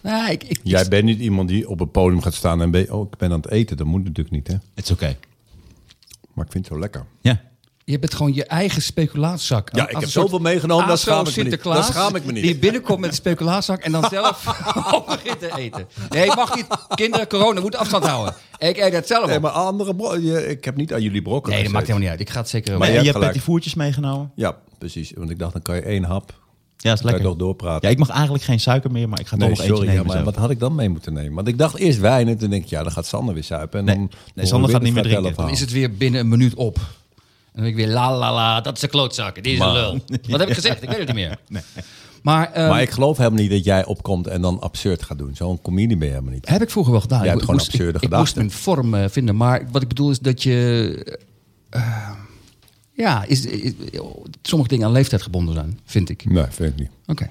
Nou, ik, ik, Jij bent niet iemand die op het podium gaat staan en ben, oh, ik ben aan het eten. Dat moet natuurlijk niet, hè? Het is oké. Maar ik vind het zo lekker. Ja. Je bent gewoon je eigen speculaatzak. Ja, ik heb soort zoveel meegenomen, dat schaam ik me niet. Dat schaam ik me niet. Die binnenkomt met een speculaatzak en dan zelf begint te eten. Nee, mag niet. Kinderen, corona, moet afstand houden. Ik eet dat zelf Nee, maar andere bro- je- ik heb niet aan jullie brokken Nee, dat maakt helemaal niet uit. Ik ga het zeker... Maar Maar je je, hebt petit voertjes meegenomen. Ja, precies. Want ik dacht, dan kan je één hap. Ja, is Kan je lekker. toch doorpraten. Ja, ik mag eigenlijk geen suiker meer, maar ik ga nee, toch nog eentje sorry. Ja, nemen. maar zo. wat had ik dan mee moeten nemen? Want ik dacht eerst wijn en toen denk ik, ja, dan gaat Sander weer suipen. En Nee. dan Nee, Sander gaat niet meer het drinken. Dan is het weer binnen een minuut op. En dan denk ik weer la la la, dat is een klootzak. Dit is een lul. Wat heb ik gezegd? Ik weet het niet meer. Maar, ehm, Maar ik geloof helemaal niet dat jij opkomt en dan absurd gaat doen. Zo'n comedie ben je helemaal niet. Heb ik vroeger wel gedaan. Jij Ik hebt gewoon moest- absurde ik, ik moest mijn vorm eh, vinden. Maar wat ik bedoel is dat je... eh, ja, is, is- sommige dingen aan leeftijd gebonden zijn, vind ik. Nee, vind ik niet. Oké.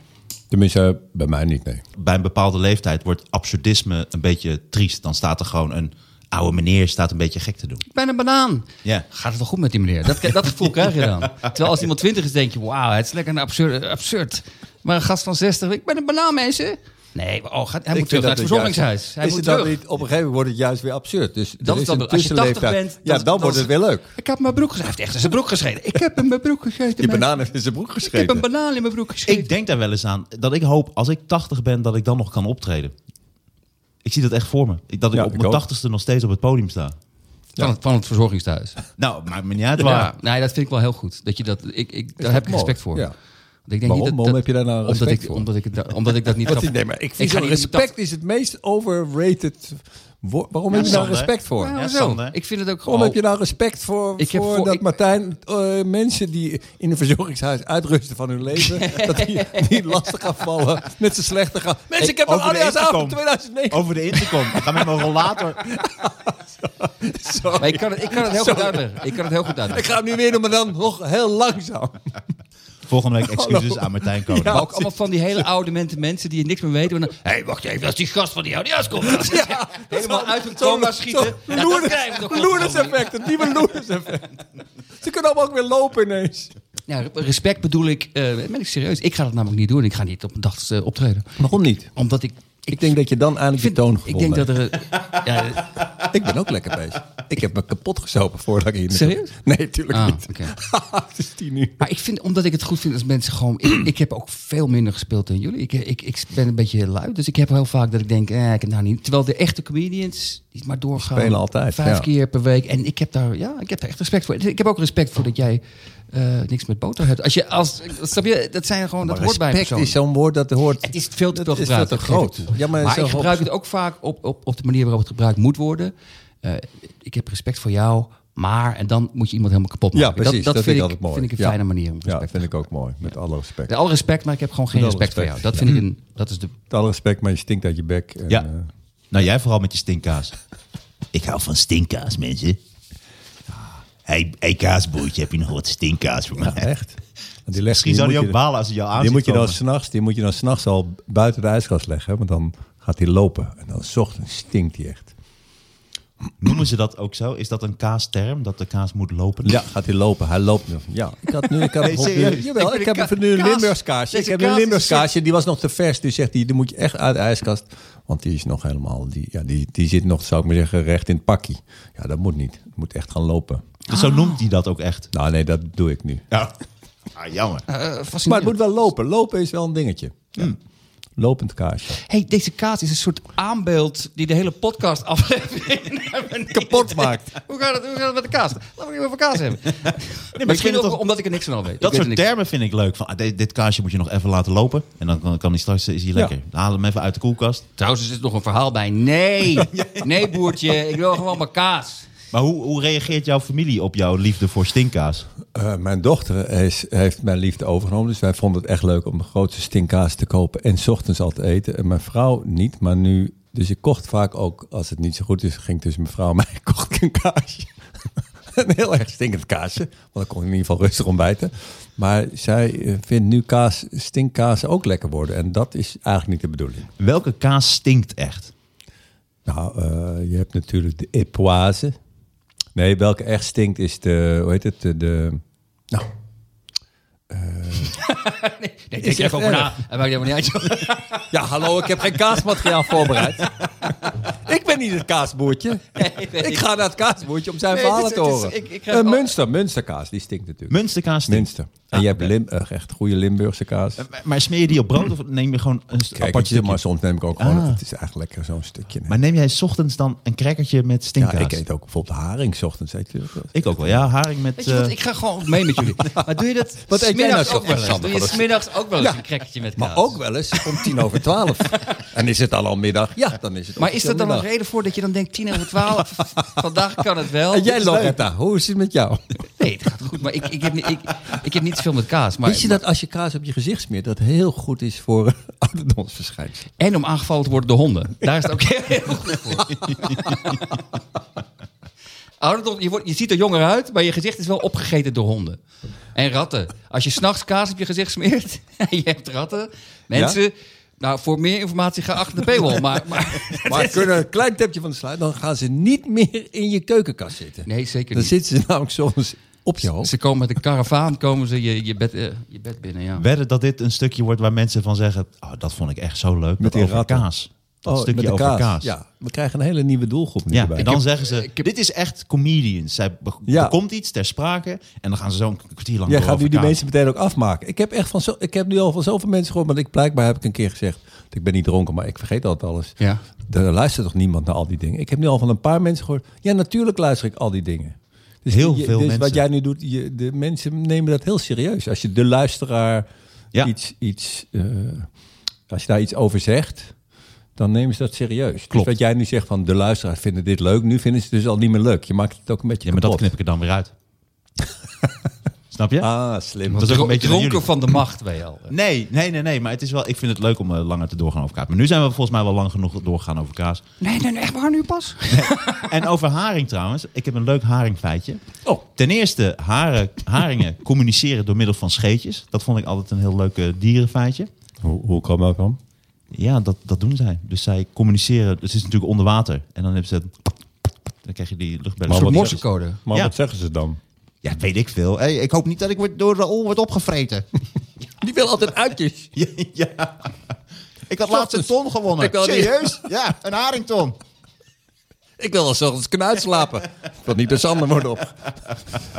Tenminste, bij mij niet, nee. Bij een bepaalde leeftijd wordt absurdisme een beetje triest. Dan staat er gewoon een oude meneer staat een beetje gek te doen. Ik ben een banaan. Ja. Gaat het wel goed met die meneer? Dat, dat gevoel krijg je dan. Terwijl als iemand 20 is, denk je, wauw, het is lekker een absurd, absurd. Maar een gast van 60, ik ben een banaan, mensen. Nee, oh, gaat, hij Ik moet terug naar het verzorgingshuis. Hij is moet het dan terug. niet, op een gegeven moment wordt het juist weer absurd. Dus Dat is is dan- een als je 80 tussenleeftijd. bent, ja, dan- wordt het weer leuk. Ik heb mijn broek geschreven. Hij heeft echt in zijn broek geschreven. Ik heb in mijn broek geschreven. Die banaan heeft in zijn broek Ik heb geschreven. een banaan in mijn broek geschreven. Ik denk daar wel eens aan dat ik hoop, als ik 80 ben, dat ik dan nog kan optreden. Ik zie dat echt voor me. Ik- Dat ik Ja, op ik mijn. 80ste nog steeds op het podium sta. van, het, van het verzorgingstehuis. Nou, maakt me niet uit Ja, nee, dat vind ik wel heel goed. Dat je dat, ik, ik, daar dat heb ik respect voor. Ja. Ik denk Waarom? niet dat, heb je daar nou omdat ik, voor? Omdat ik, het, omdat ik dat niet Wat nee, maar ik Ik vind niet- respect is het meest overrated Waarom heb je daar Sander. respect voor? Ja, Ja, zo. Ik vind het ook Waarom gewoon... heb je daar respect voor, Ik heb voor voor- dat ik- Martijn eh, mensen die in een verzorgingshuis uitrusten van hun leven, dat die niet lastig gaan vallen met z'n slechte gaan. Mensen, ik heb Over de alias avond intercom. 2009. Over de intercom. Ik ga met mijn rollator. Zo. Maar ik kan het, ik kan het heel goed uitleggen. Ik kan het heel goed Ik uitleggen. ga hem nu weer doen, maar dan nog heel langzaam. Volgende week excuses Hallo. aan Martijn Koning. Ja. Ook allemaal van die hele oude mente- mensen die niks meer weten. Hé, hey, wacht even, als die gast van die audia's komt. helemaal uit hun coma schieten. Ja, dat. Loerders effect, het nieuwe Loerders effect. Ze kunnen allemaal ook weer lopen ineens. Ja, respect bedoel ik, eh ben ik serieus. Ik ga dat namelijk niet doen. Ik ga niet op een dag eh, optreden. Waarom niet? Omdat ik... Ik denk dat je dan eindelijk je toon ik gevonden denk dat er... ja, Ik ben ook lekker bezig. Ik heb me kapot gesopen voordat ik hier Serieus? Nee, tuurlijk Ah, niet. het is tien uur. Maar ik vind, omdat ik het goed vind als mensen gewoon... Ik, ik heb ook veel minder gespeeld dan jullie. Ik, ik, ik ben een beetje lui. Dus ik heb heel vaak dat ik denk, eh, ik heb nou niet... Terwijl de echte comedians, die maar doorgaan. spelen altijd, Vijf ja. keer per week. En ik heb daar, ja, ik heb daar echt respect voor. Ik heb ook respect voor dat jij eh, niks met boter hebt. Als je, als, snap je, dat zijn gewoon, dat hoort bij een respect is zo'n woord dat hoort... Het is veel te Dat is veel te groot. Ja, maar ik gebruik op- het ook vaak op, op, op de manier waarop het gebruikt moet worden. Eh, ik heb respect voor jou, maar... En dan moet je iemand helemaal kapot maken. Ja, precies. Dat, Dat, vind, vind ik ik, altijd mooi. vind ik een Ja. fijne manier om Ja, respect dat vind ik ook mooi. Met alle respect. ja, alle respect, maar ik heb gewoon geen Met respect, voor jou. Dat vind ik een. Dat is de. Met alle respect, maar je stinkt uit je bek. En, Ja. eh, Nou, jij vooral met je stinkkaas. Ik hou van stinkkaas, mensen. Hey, hey kaasboertje, heb je nog wat stinkkaas voor mij? ja, echt. Want Die leg, Misschien zou die ook je- balen als hij jou aan Die moet je dan s'nachts, die moet je dan s'nachts al buiten de ijskast leggen, want dan gaat hij lopen en dan 's ochtends stinkt hij echt. Noemen ze dat ook zo? Is dat een kaasterm, dat de kaas moet lopen? Ja, gaat hij lopen. Hij loopt nu. Ja, ik had nu, ik had Nee, nu, jawel, Ik heb nu een Limburgs kaasje. Ik heb een Limburgs kaasje, die was nog te vers. Dus zegt hij, die moet je echt uit de ijskast. Want die is nog helemaal, die, ja, die, die zit nog, zou ik maar zeggen, recht in het pakkie. Ja, dat moet niet. Het moet echt gaan lopen. Dus zo noemt hij dat ook echt. Nou nee, dat doe ik nu. Ja. Ah, jammer. eh Maar het moet wel lopen. Lopen is wel een dingetje. Ja. Lopend kaasje. Hey, deze kaas is een soort aanbeeld die de hele podcast aflevering Kapot maakt. Hoe gaat het, hoe gaat het met de kaas? Laten we het over kaas hebben. Nee, Misschien ook toch, omdat ik er niks van al weet. Dat weet soort termen vind ik leuk. Van, ah, dit, dit kaasje moet je nog even laten lopen. En dan kan, kan hij straks is hij lekker. Haal hem even uit de koelkast. Trouwens, er zit nog een verhaal bij. Nee, nee boertje, ik wil gewoon mijn kaas. Maar hoe, hoe reageert jouw familie op jouw liefde voor stinkkaas? Eh, mijn dochter is, heeft mijn liefde overgenomen. Dus wij vonden het echt leuk om de grootste stinkkaas te kopen. En 's ochtends al te eten. En mijn vrouw niet. Maar nu... Dus ik kocht vaak ook, als het niet zo goed is, ging tussen mijn vrouw en mij, kocht ik een kaasje. een heel erg stinkend kaasje. Want dan kon ik in ieder geval rustig ontbijten. Maar zij eh, vindt nu kaas, stinkkaas ook lekker worden. En dat is eigenlijk niet de bedoeling. Welke kaas stinkt echt? Nou, eh, je hebt natuurlijk de epoise. Nee, welke echt stinkt is de, hoe heet het, de, de nou, Nee, er even echt over na. maakt helemaal niet uit. Ja, hallo, ik heb geen kaasmateriaal voorbereid. ik ben niet het kaasboertje. ik ga naar het kaasboertje om zijn Nee, verhalen te is- horen. ik- ik ga- Eh, Münster, Münsterkaas, die stinkt natuurlijk. Munsterkaas stinkt. Münster. En je hebt Lim, eh, echt goede Limburgse kaas. Maar- Maar smeer je die op brood of neem je gewoon een Kijk, stukje? maar soms neem ik ook gewoon, Ah. het is eigenlijk lekker zo'n stukje. nee. Maar neem jij 's ochtends dan een crackertje met ja, stinkkaas? ik eet ook bijvoorbeeld haring 's ochtends. Je? Ik ook wel, ja. Haring met... Weet je wat, ik ga gewoon mee met jullie. Maar doe je dat Wat eet zo ook wel eens? Sander, Doe je smiddags ook wel eens een crackertje met kaas? Maar ook wel eens om tien over twaalf. en is het dan al middag? Ja, dan is het Maar is dat dan een reden voor dat je dan denkt 10 over 12? Vandaag kan het wel. En jij. Loretta, hoe is het met jou? Nee, het gaat goed. Maar ik, ik, heb, niet- ik, ik heb niet zoveel met kaas. Maar, Weet je dat als je kaas op je gezicht smeert, dat heel goed is voor ouderdomsverschijnselen? En om aangevallen te worden door honden. Daar is het ook heel goed voor. Ouderdom, je, wordt, je ziet er jonger uit, maar je gezicht is wel opgegeten door honden. En ratten. Als je s'nachts kaas op je gezicht smeert en je hebt ratten. Mensen, nou voor meer informatie ga achter de paywall. Maar, maar Maar kunnen een klein tipje van de sluit, dan gaan ze niet meer in je keukenkast zitten. nee, zeker Dan niet. zitten ze namelijk soms op je hoofd. Ze komen met een karavaan komen ze je, je, bed, eh, je bed binnen, ja. Wedden dat dit een stukje wordt waar mensen van zeggen... Oh, dat vond ik echt zo leuk. Met die kaas. Dat Oh, stukje over kaas. Ja, we krijgen een hele nieuwe doelgroep nu Ja, erbij. en dan zeggen ze, dit is echt comedians. Zij Ja. Er komt iets ter sprake en dan gaan ze zo'n kwartier lang Jij gaat nu die kaas. mensen meteen ook afmaken. Ik heb, echt van zo, ik heb nu al van zoveel mensen gehoord, want ik blijkbaar heb ik een keer gezegd, ik ben niet dronken, maar ik vergeet altijd alles. Ja. Er luistert toch niemand naar al die dingen. Ik heb nu al van een paar mensen gehoord, ja natuurlijk luister ik al die dingen. Dus Heel je- veel dus mensen. wat jij nu doet, je, de mensen nemen dat heel serieus. Als je de luisteraar Ja. iets, iets eh, als je daar iets over zegt, dan nemen ze dat serieus. Dus Klopt. wat jij nu zegt van de luisteraars vinden dit leuk, nu vinden ze het dus al niet meer leuk. Je maakt het ook een beetje Ja, maar dat knip ik er dan weer uit. Snap je? Ah, slim. Dat is ook een beetje dronken van de macht, je al. Nee, nee, nee, nee. Maar het is wel, ik vind het leuk om eh, langer te doorgaan over kaas. Maar nu zijn we volgens mij wel lang genoeg doorgegaan over kaas. Nee, nee, nee, echt waar nu pas? En over haring trouwens. Ik heb een leuk haringfeitje. Oh. Ten eerste, haren, haringen communiceren door middel van scheetjes. Dat vond ik altijd een heel leuk eh, dierenfeitje. Hoe, hoe kwam dat dan? Ja, dat, dat doen zij. Dus zij communiceren. Het is natuurlijk onder water. En dan hebben ze... Dan krijg je die luchtbellen. Maar wat- morsecode. Maar Ja. wat zeggen ze dan? Ja, weet ik veel. Hey, ik hoop niet dat ik word- door Raoul word opgevreten. Die wil altijd uitjes. ja, ja. Ik had laatst een ton gewonnen. Ik wil niet- Serieus? Ja, een harington. Ik wil wel zorgens kunnen uitslapen. Ik wil niet de zanden worden op.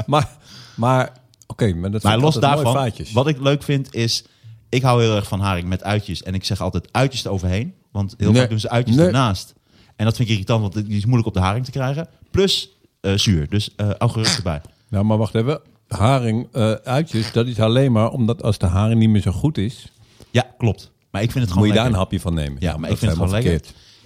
Maar, maar oké, maar dat Maar zijn los daarvan, wat ik leuk vind is... Ik hou heel erg van haring met uitjes. En ik zeg altijd uitjes eroverheen. Want heel Nee. vaak doen ze uitjes Nee. ernaast. En dat vind ik irritant, want die is moeilijk op de haring te krijgen. Plus eh, zuur. Dus eh augurk erbij. Nou, maar wacht even. Haring eh, uitjes, dat is alleen maar omdat als de haring niet meer zo goed is, Ja, klopt. Maar ik vind het moet gewoon je daar een hapje van nemen. Ja, maar ik vind het gewoon lekker.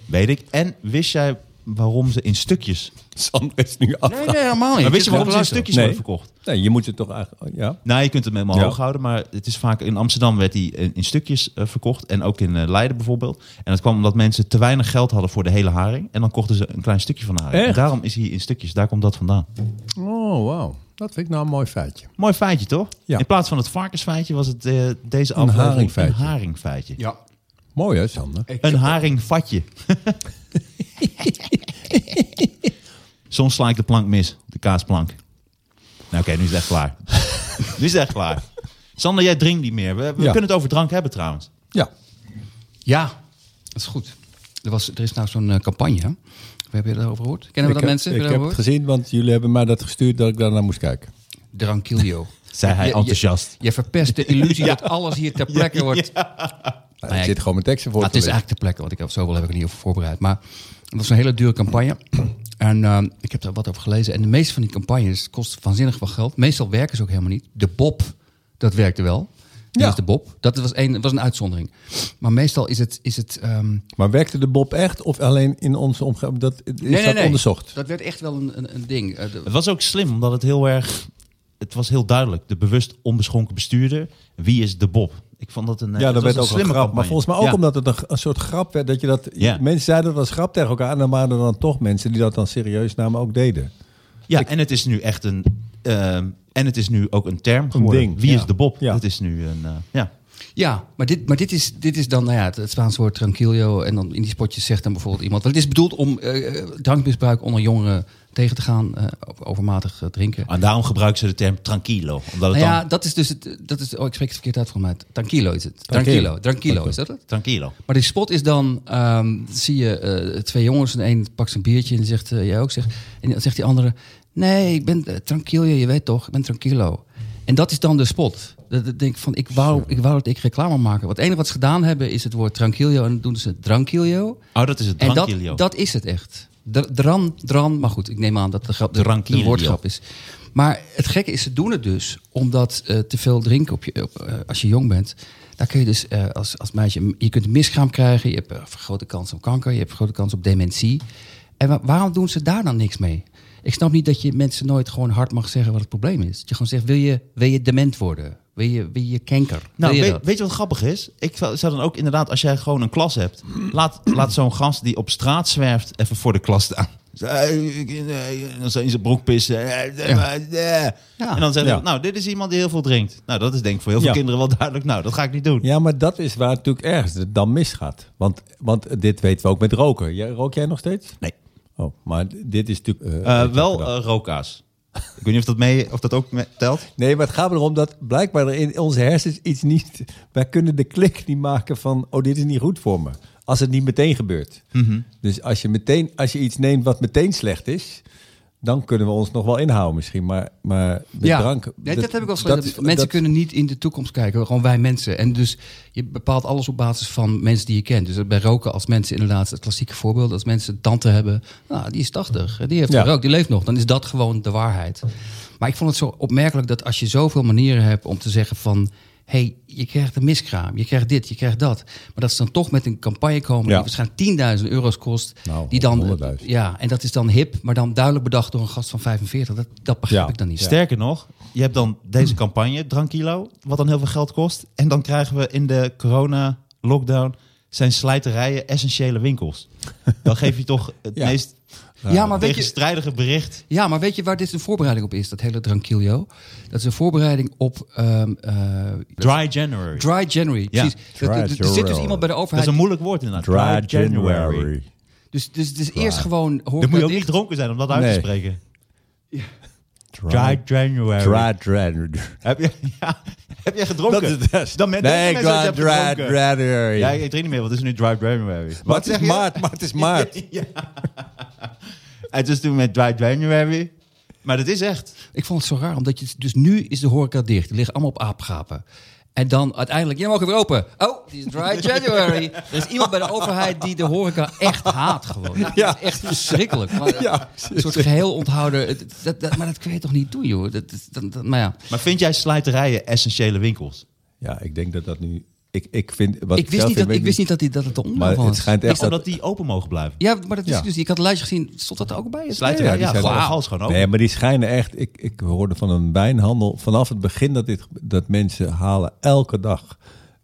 Weet ik. En wist jij waarom ze in stukjes... Sander is nu af. Nee, nee, helemaal niet. Maar wist je waarom ze in stukjes Nee. worden verkocht? Nee, je moet het toch eigenlijk... Ja? Nou, je kunt hem helemaal Ja. hoog houden, maar het is vaak in Amsterdam werd hij in, in stukjes eh, verkocht en ook in eh, Leiden bijvoorbeeld. En dat kwam omdat mensen te weinig geld hadden voor de hele haring en dan kochten ze een klein stukje van de haring. Echt? En daarom is hij in stukjes. Daar komt dat vandaan. Oh, wauw. Dat vind ik nou een mooi feitje. Mooi feitje, toch? Ja. In plaats van het varkensfeitje was het eh, deze aflevering haringfeitje. een haringfeitje. Ja. Mooi hè, Sander? Een haringvatje. Soms sla ik de plank mis, de kaasplank. Nou oké, nu is het echt klaar. nu is het echt klaar. Sander, jij drinkt niet meer. We, we Ja. kunnen het over drank hebben trouwens. Ja. Ja, dat is goed. Er, was, er is nou zo'n eh, campagne. We hebben je daarover gehoord. Kennen we dat heb, mensen? Ik heb het gezien, want jullie hebben mij dat gestuurd dat ik daar naar moest kijken. Drankilio. Zei hij Je- je- enthousiast. Je, verpest de illusie dat alles hier ter plekke wordt. Nou, ja, er zit gewoon mijn teksten voor Nou, het is eigenlijk ter plekke, want ik heb zoveel heb ik er niet over voorbereid. Maar het was een hele dure campagne. En ehm, ik heb daar wat over gelezen. En de meeste van die campagnes kosten waanzinnig veel geld. Meestal werken ze ook helemaal niet. De Bob, dat werkte wel. Dat Ja. is de Bob. Dat was een, was een uitzondering. Maar meestal is het... Is het ehm, Maar werkte de Bob echt of alleen in onze omgeving? Dat, is dat onderzocht? Dat werd echt wel een, een, een ding. Eh, de- Het was ook slim, omdat het heel erg... Het was heel duidelijk. De bewust onbeschonken bestuurder. Wie is de Bob? Ik vond dat een Ja, het dat werd een ook een slimme grap. Maar volgens mij ook Ja. omdat het een, een soort grap werd. Dat je dat, Ja. Mensen zeiden dat als grap tegen elkaar. En dan waren er dan toch mensen die dat dan serieus namen ook deden. Ja, en het is nu echt een... ehm, en het is nu ook een term geworden. ding, Wie ja. is de Bob? Ja. Dat is nu een... eh, ja. Ja, maar dit, maar dit, is, dit is dan nou ja, het, het Spaanse woord tranquillo. En dan in die spotjes zegt dan bijvoorbeeld iemand... Want het is bedoeld om eh, drankmisbruik onder jongeren tegen te gaan. eh, overmatig eh, drinken. En daarom gebruiken ze de term tranquilo. Omdat het Nou ja, dan... dat is dus het. Dat is, oh, ik spreek het verkeerd uit voor mij. Tranquilo is het. Tranquilo. Tranquilo. Is dat het? Tranquilo. Maar die spot is dan, ehm, zie je eh, twee jongens en een pakt zijn biertje en zegt, jij ook zegt, en dan zegt die andere, nee, ik ben tranquilo, je weet toch, ik ben tranquilo. En dat is dan de spot. Dat, dat denk ik van, ik wou, ik wou dat ik reclame maken. Want het enige wat ze gedaan hebben is het woord tranquilo en dan doen ze tranquilo. Oh, dat is het En dat, dat is het echt. Dr- Dran, dran, maar goed, ik neem aan dat de, grap, de, de woordgrap is. Maar het gekke is, ze doen het dus omdat eh, te veel drinken op je, op, eh, als je jong bent. Daar kun je dus eh, als, als meisje, je kunt een miskraam krijgen, je hebt een grote kans op kanker, je hebt een grote kans op dementie. En wa- waarom doen ze daar dan niks mee? Ik snap niet dat je mensen nooit gewoon hard mag zeggen wat het probleem is. Dat je gewoon zegt, wil je, wil je dement worden? Wil je, wil je kanker? Nou, wil je weet, je wat grappig is? Ik zou dan ook inderdaad, als jij gewoon een klas hebt, laat, laat zo'n gast die op straat zwerft even voor de klas staan. En dan zijn broek pissen. En dan zeggen Ja. ze, nou, dit is iemand die heel veel drinkt. Nou, dat is denk ik voor heel veel Ja. kinderen wel duidelijk. Nou, dat ga ik niet doen. Ja, maar dat is waar het natuurlijk ergens het dan misgaat. Want, want dit weten we ook met roken. Jij, rook jij nog steeds? Nee. Oh, maar dit is natuurlijk... eh, Eh, wel eh, rookkaas. Ik weet niet of dat, mee, of dat ook mee telt. Nee, maar het gaat erom dat blijkbaar er in onze hersens iets niet... Wij kunnen de klik niet maken van... Oh, dit is niet goed voor me. Als het niet meteen gebeurt. Mhm. Dus als je, meteen, als je iets neemt wat meteen slecht is... Dan kunnen we ons nog wel inhouden misschien. Maar, maar met ja. drank... Nee, dat, heb ik eens gelezen. mensen kunnen niet in de toekomst kijken, gewoon wij mensen. En dus je bepaalt alles op basis van mensen die je kent. Dus bij roken als mensen inderdaad, het klassieke voorbeeld, als mensen tante hebben, nou, die is 80, die heeft Ja. gerookt, die leeft nog. Dan is dat gewoon de waarheid. Maar ik vond het zo opmerkelijk dat als je zoveel manieren hebt om te zeggen van, hey, je krijgt een miskraam, je krijgt dit, je krijgt dat. Maar dat is dan toch met een campagne komen Ja. die waarschijnlijk 10.000 euro's kost. Nou, die dan, 100.000. ja, en dat is dan hip, maar dan duidelijk bedacht door een gast van 45. Dat, dat begrijp Ja. ik dan niet. Sterker nog, je hebt dan deze campagne, Drankilo, wat dan heel veel geld kost. En dan krijgen we in de corona-lockdown zijn slijterijen essentiële winkels. Dan geef je toch het Ja. meest Ja, maar weet je, tegenstrijdige bericht. Ja, maar weet je waar dit een voorbereiding op is, dat hele Tranquillo? Dat is een voorbereiding op ehm, eh, Dry January. Dry January. Ja. Precies. Dry Dat- er- er zit dus January. iemand bij de Dat is overheid. een moeilijk woord inderdaad. Dry January. Dus, dus het is eerst gewoon horeca Dan moet je ook dicht. niet dronken zijn om dat uit Nee. te spreken. Dry, Dry January. dry, dry, Heb je, ja, heb jij gedronken? Dat is het. Dan met Nee, mensen dry, je dry. January. Ja, ik drink niet meer, want het is nu Dry January. Maar het is zeg je? maart, maar het is maart. En dus toen met Dry January. Maar dat is echt. Ik vond het zo raar, omdat je dus nu is de horeca dicht. Die liggen allemaal op aapgapen. En dan uiteindelijk, jij mag weer open. Oh, het is Dry January. Er is iemand bij de overheid die de horeca echt haat gewoon. Dat Ja. is echt verschrikkelijk. Maar, Ja. Een soort geheel onthouden. Het- Dat, dat, maar dat kun je toch niet doen, joh. Dat, is- dat, dat- maar ja. Maar vind jij slijterijen essentiële winkels? Ja, ik denk dat dat nu... Ik, ik, vind, wat Ik wist niet vind, dat, ik wist niet dat, die, dat het de Maar onderdeel het was. schijnt Is echt dat dat... dat die open mogen blijven? Ja, maar dat Ja. ik dus. Ik had een lijstje gezien. Stond dat er ook bij? Slijterijen, Ja, die ja, zijn gewoon alles gewoon open. Nee, maar die schijnen echt... Ik, ik hoorde van een wijnhandel vanaf het begin dat, dit, dat mensen halen elke dag...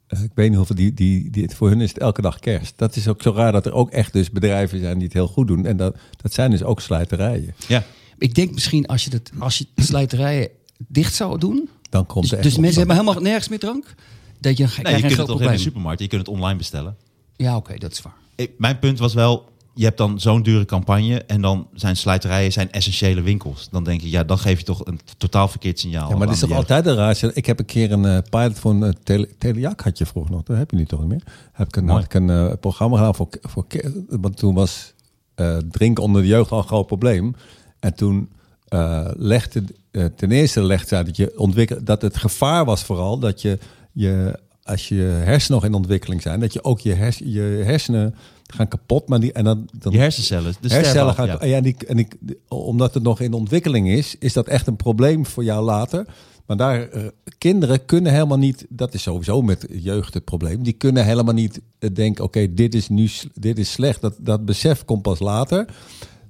eh, ik weet niet hoeveel, die, die, die, voor hun is het elke dag kerst. Dat is ook zo raar dat er ook echt dus bedrijven zijn die het heel goed doen. En dat, dat zijn dus ook slijterijen. Ja. Ik denk misschien als je, dat, als je de slijterijen dicht zou doen... Dan komt Dus, er echt dus mensen hebben helemaal nergens meer drank? Dat je, Nee, je kunt het toch in de supermarkt, je kunt het online bestellen. Ja, oké, dat is waar. Ik- mijn punt was wel, je hebt dan zo'n dure campagne en dan zijn slijterijen zijn essentiële winkels. Dan denk je, ja, dan geef je toch een totaal verkeerd signaal. Ja, maar dat is toch altijd een raar. Ik heb een keer een eh, pilot voor een uh, tele, had je vroeger nog. Dat heb je nu toch niet meer. Heb ik een, had ik een eh, programma gedaan voor, voor want toen was eh, drinken onder de jeugd al een groot probleem. En toen eh, legde eh, ten eerste legde zij dat je ontwikkel dat het gevaar was vooral dat je je als je hersenen nog in ontwikkeling zijn, dat je ook je, hers, je hersenen gaan kapot, maar die en dan, dan Je hersencellen, de hercellen sterven gaan. Ja. en die, en die, omdat het nog in ontwikkeling is, is dat echt een probleem voor jou later. Maar daar, eh, kinderen kunnen helemaal niet, dat is sowieso met jeugd het probleem, die kunnen helemaal niet eh, denken, oké, dit is nu dit is slecht. Dat, dat besef komt pas later.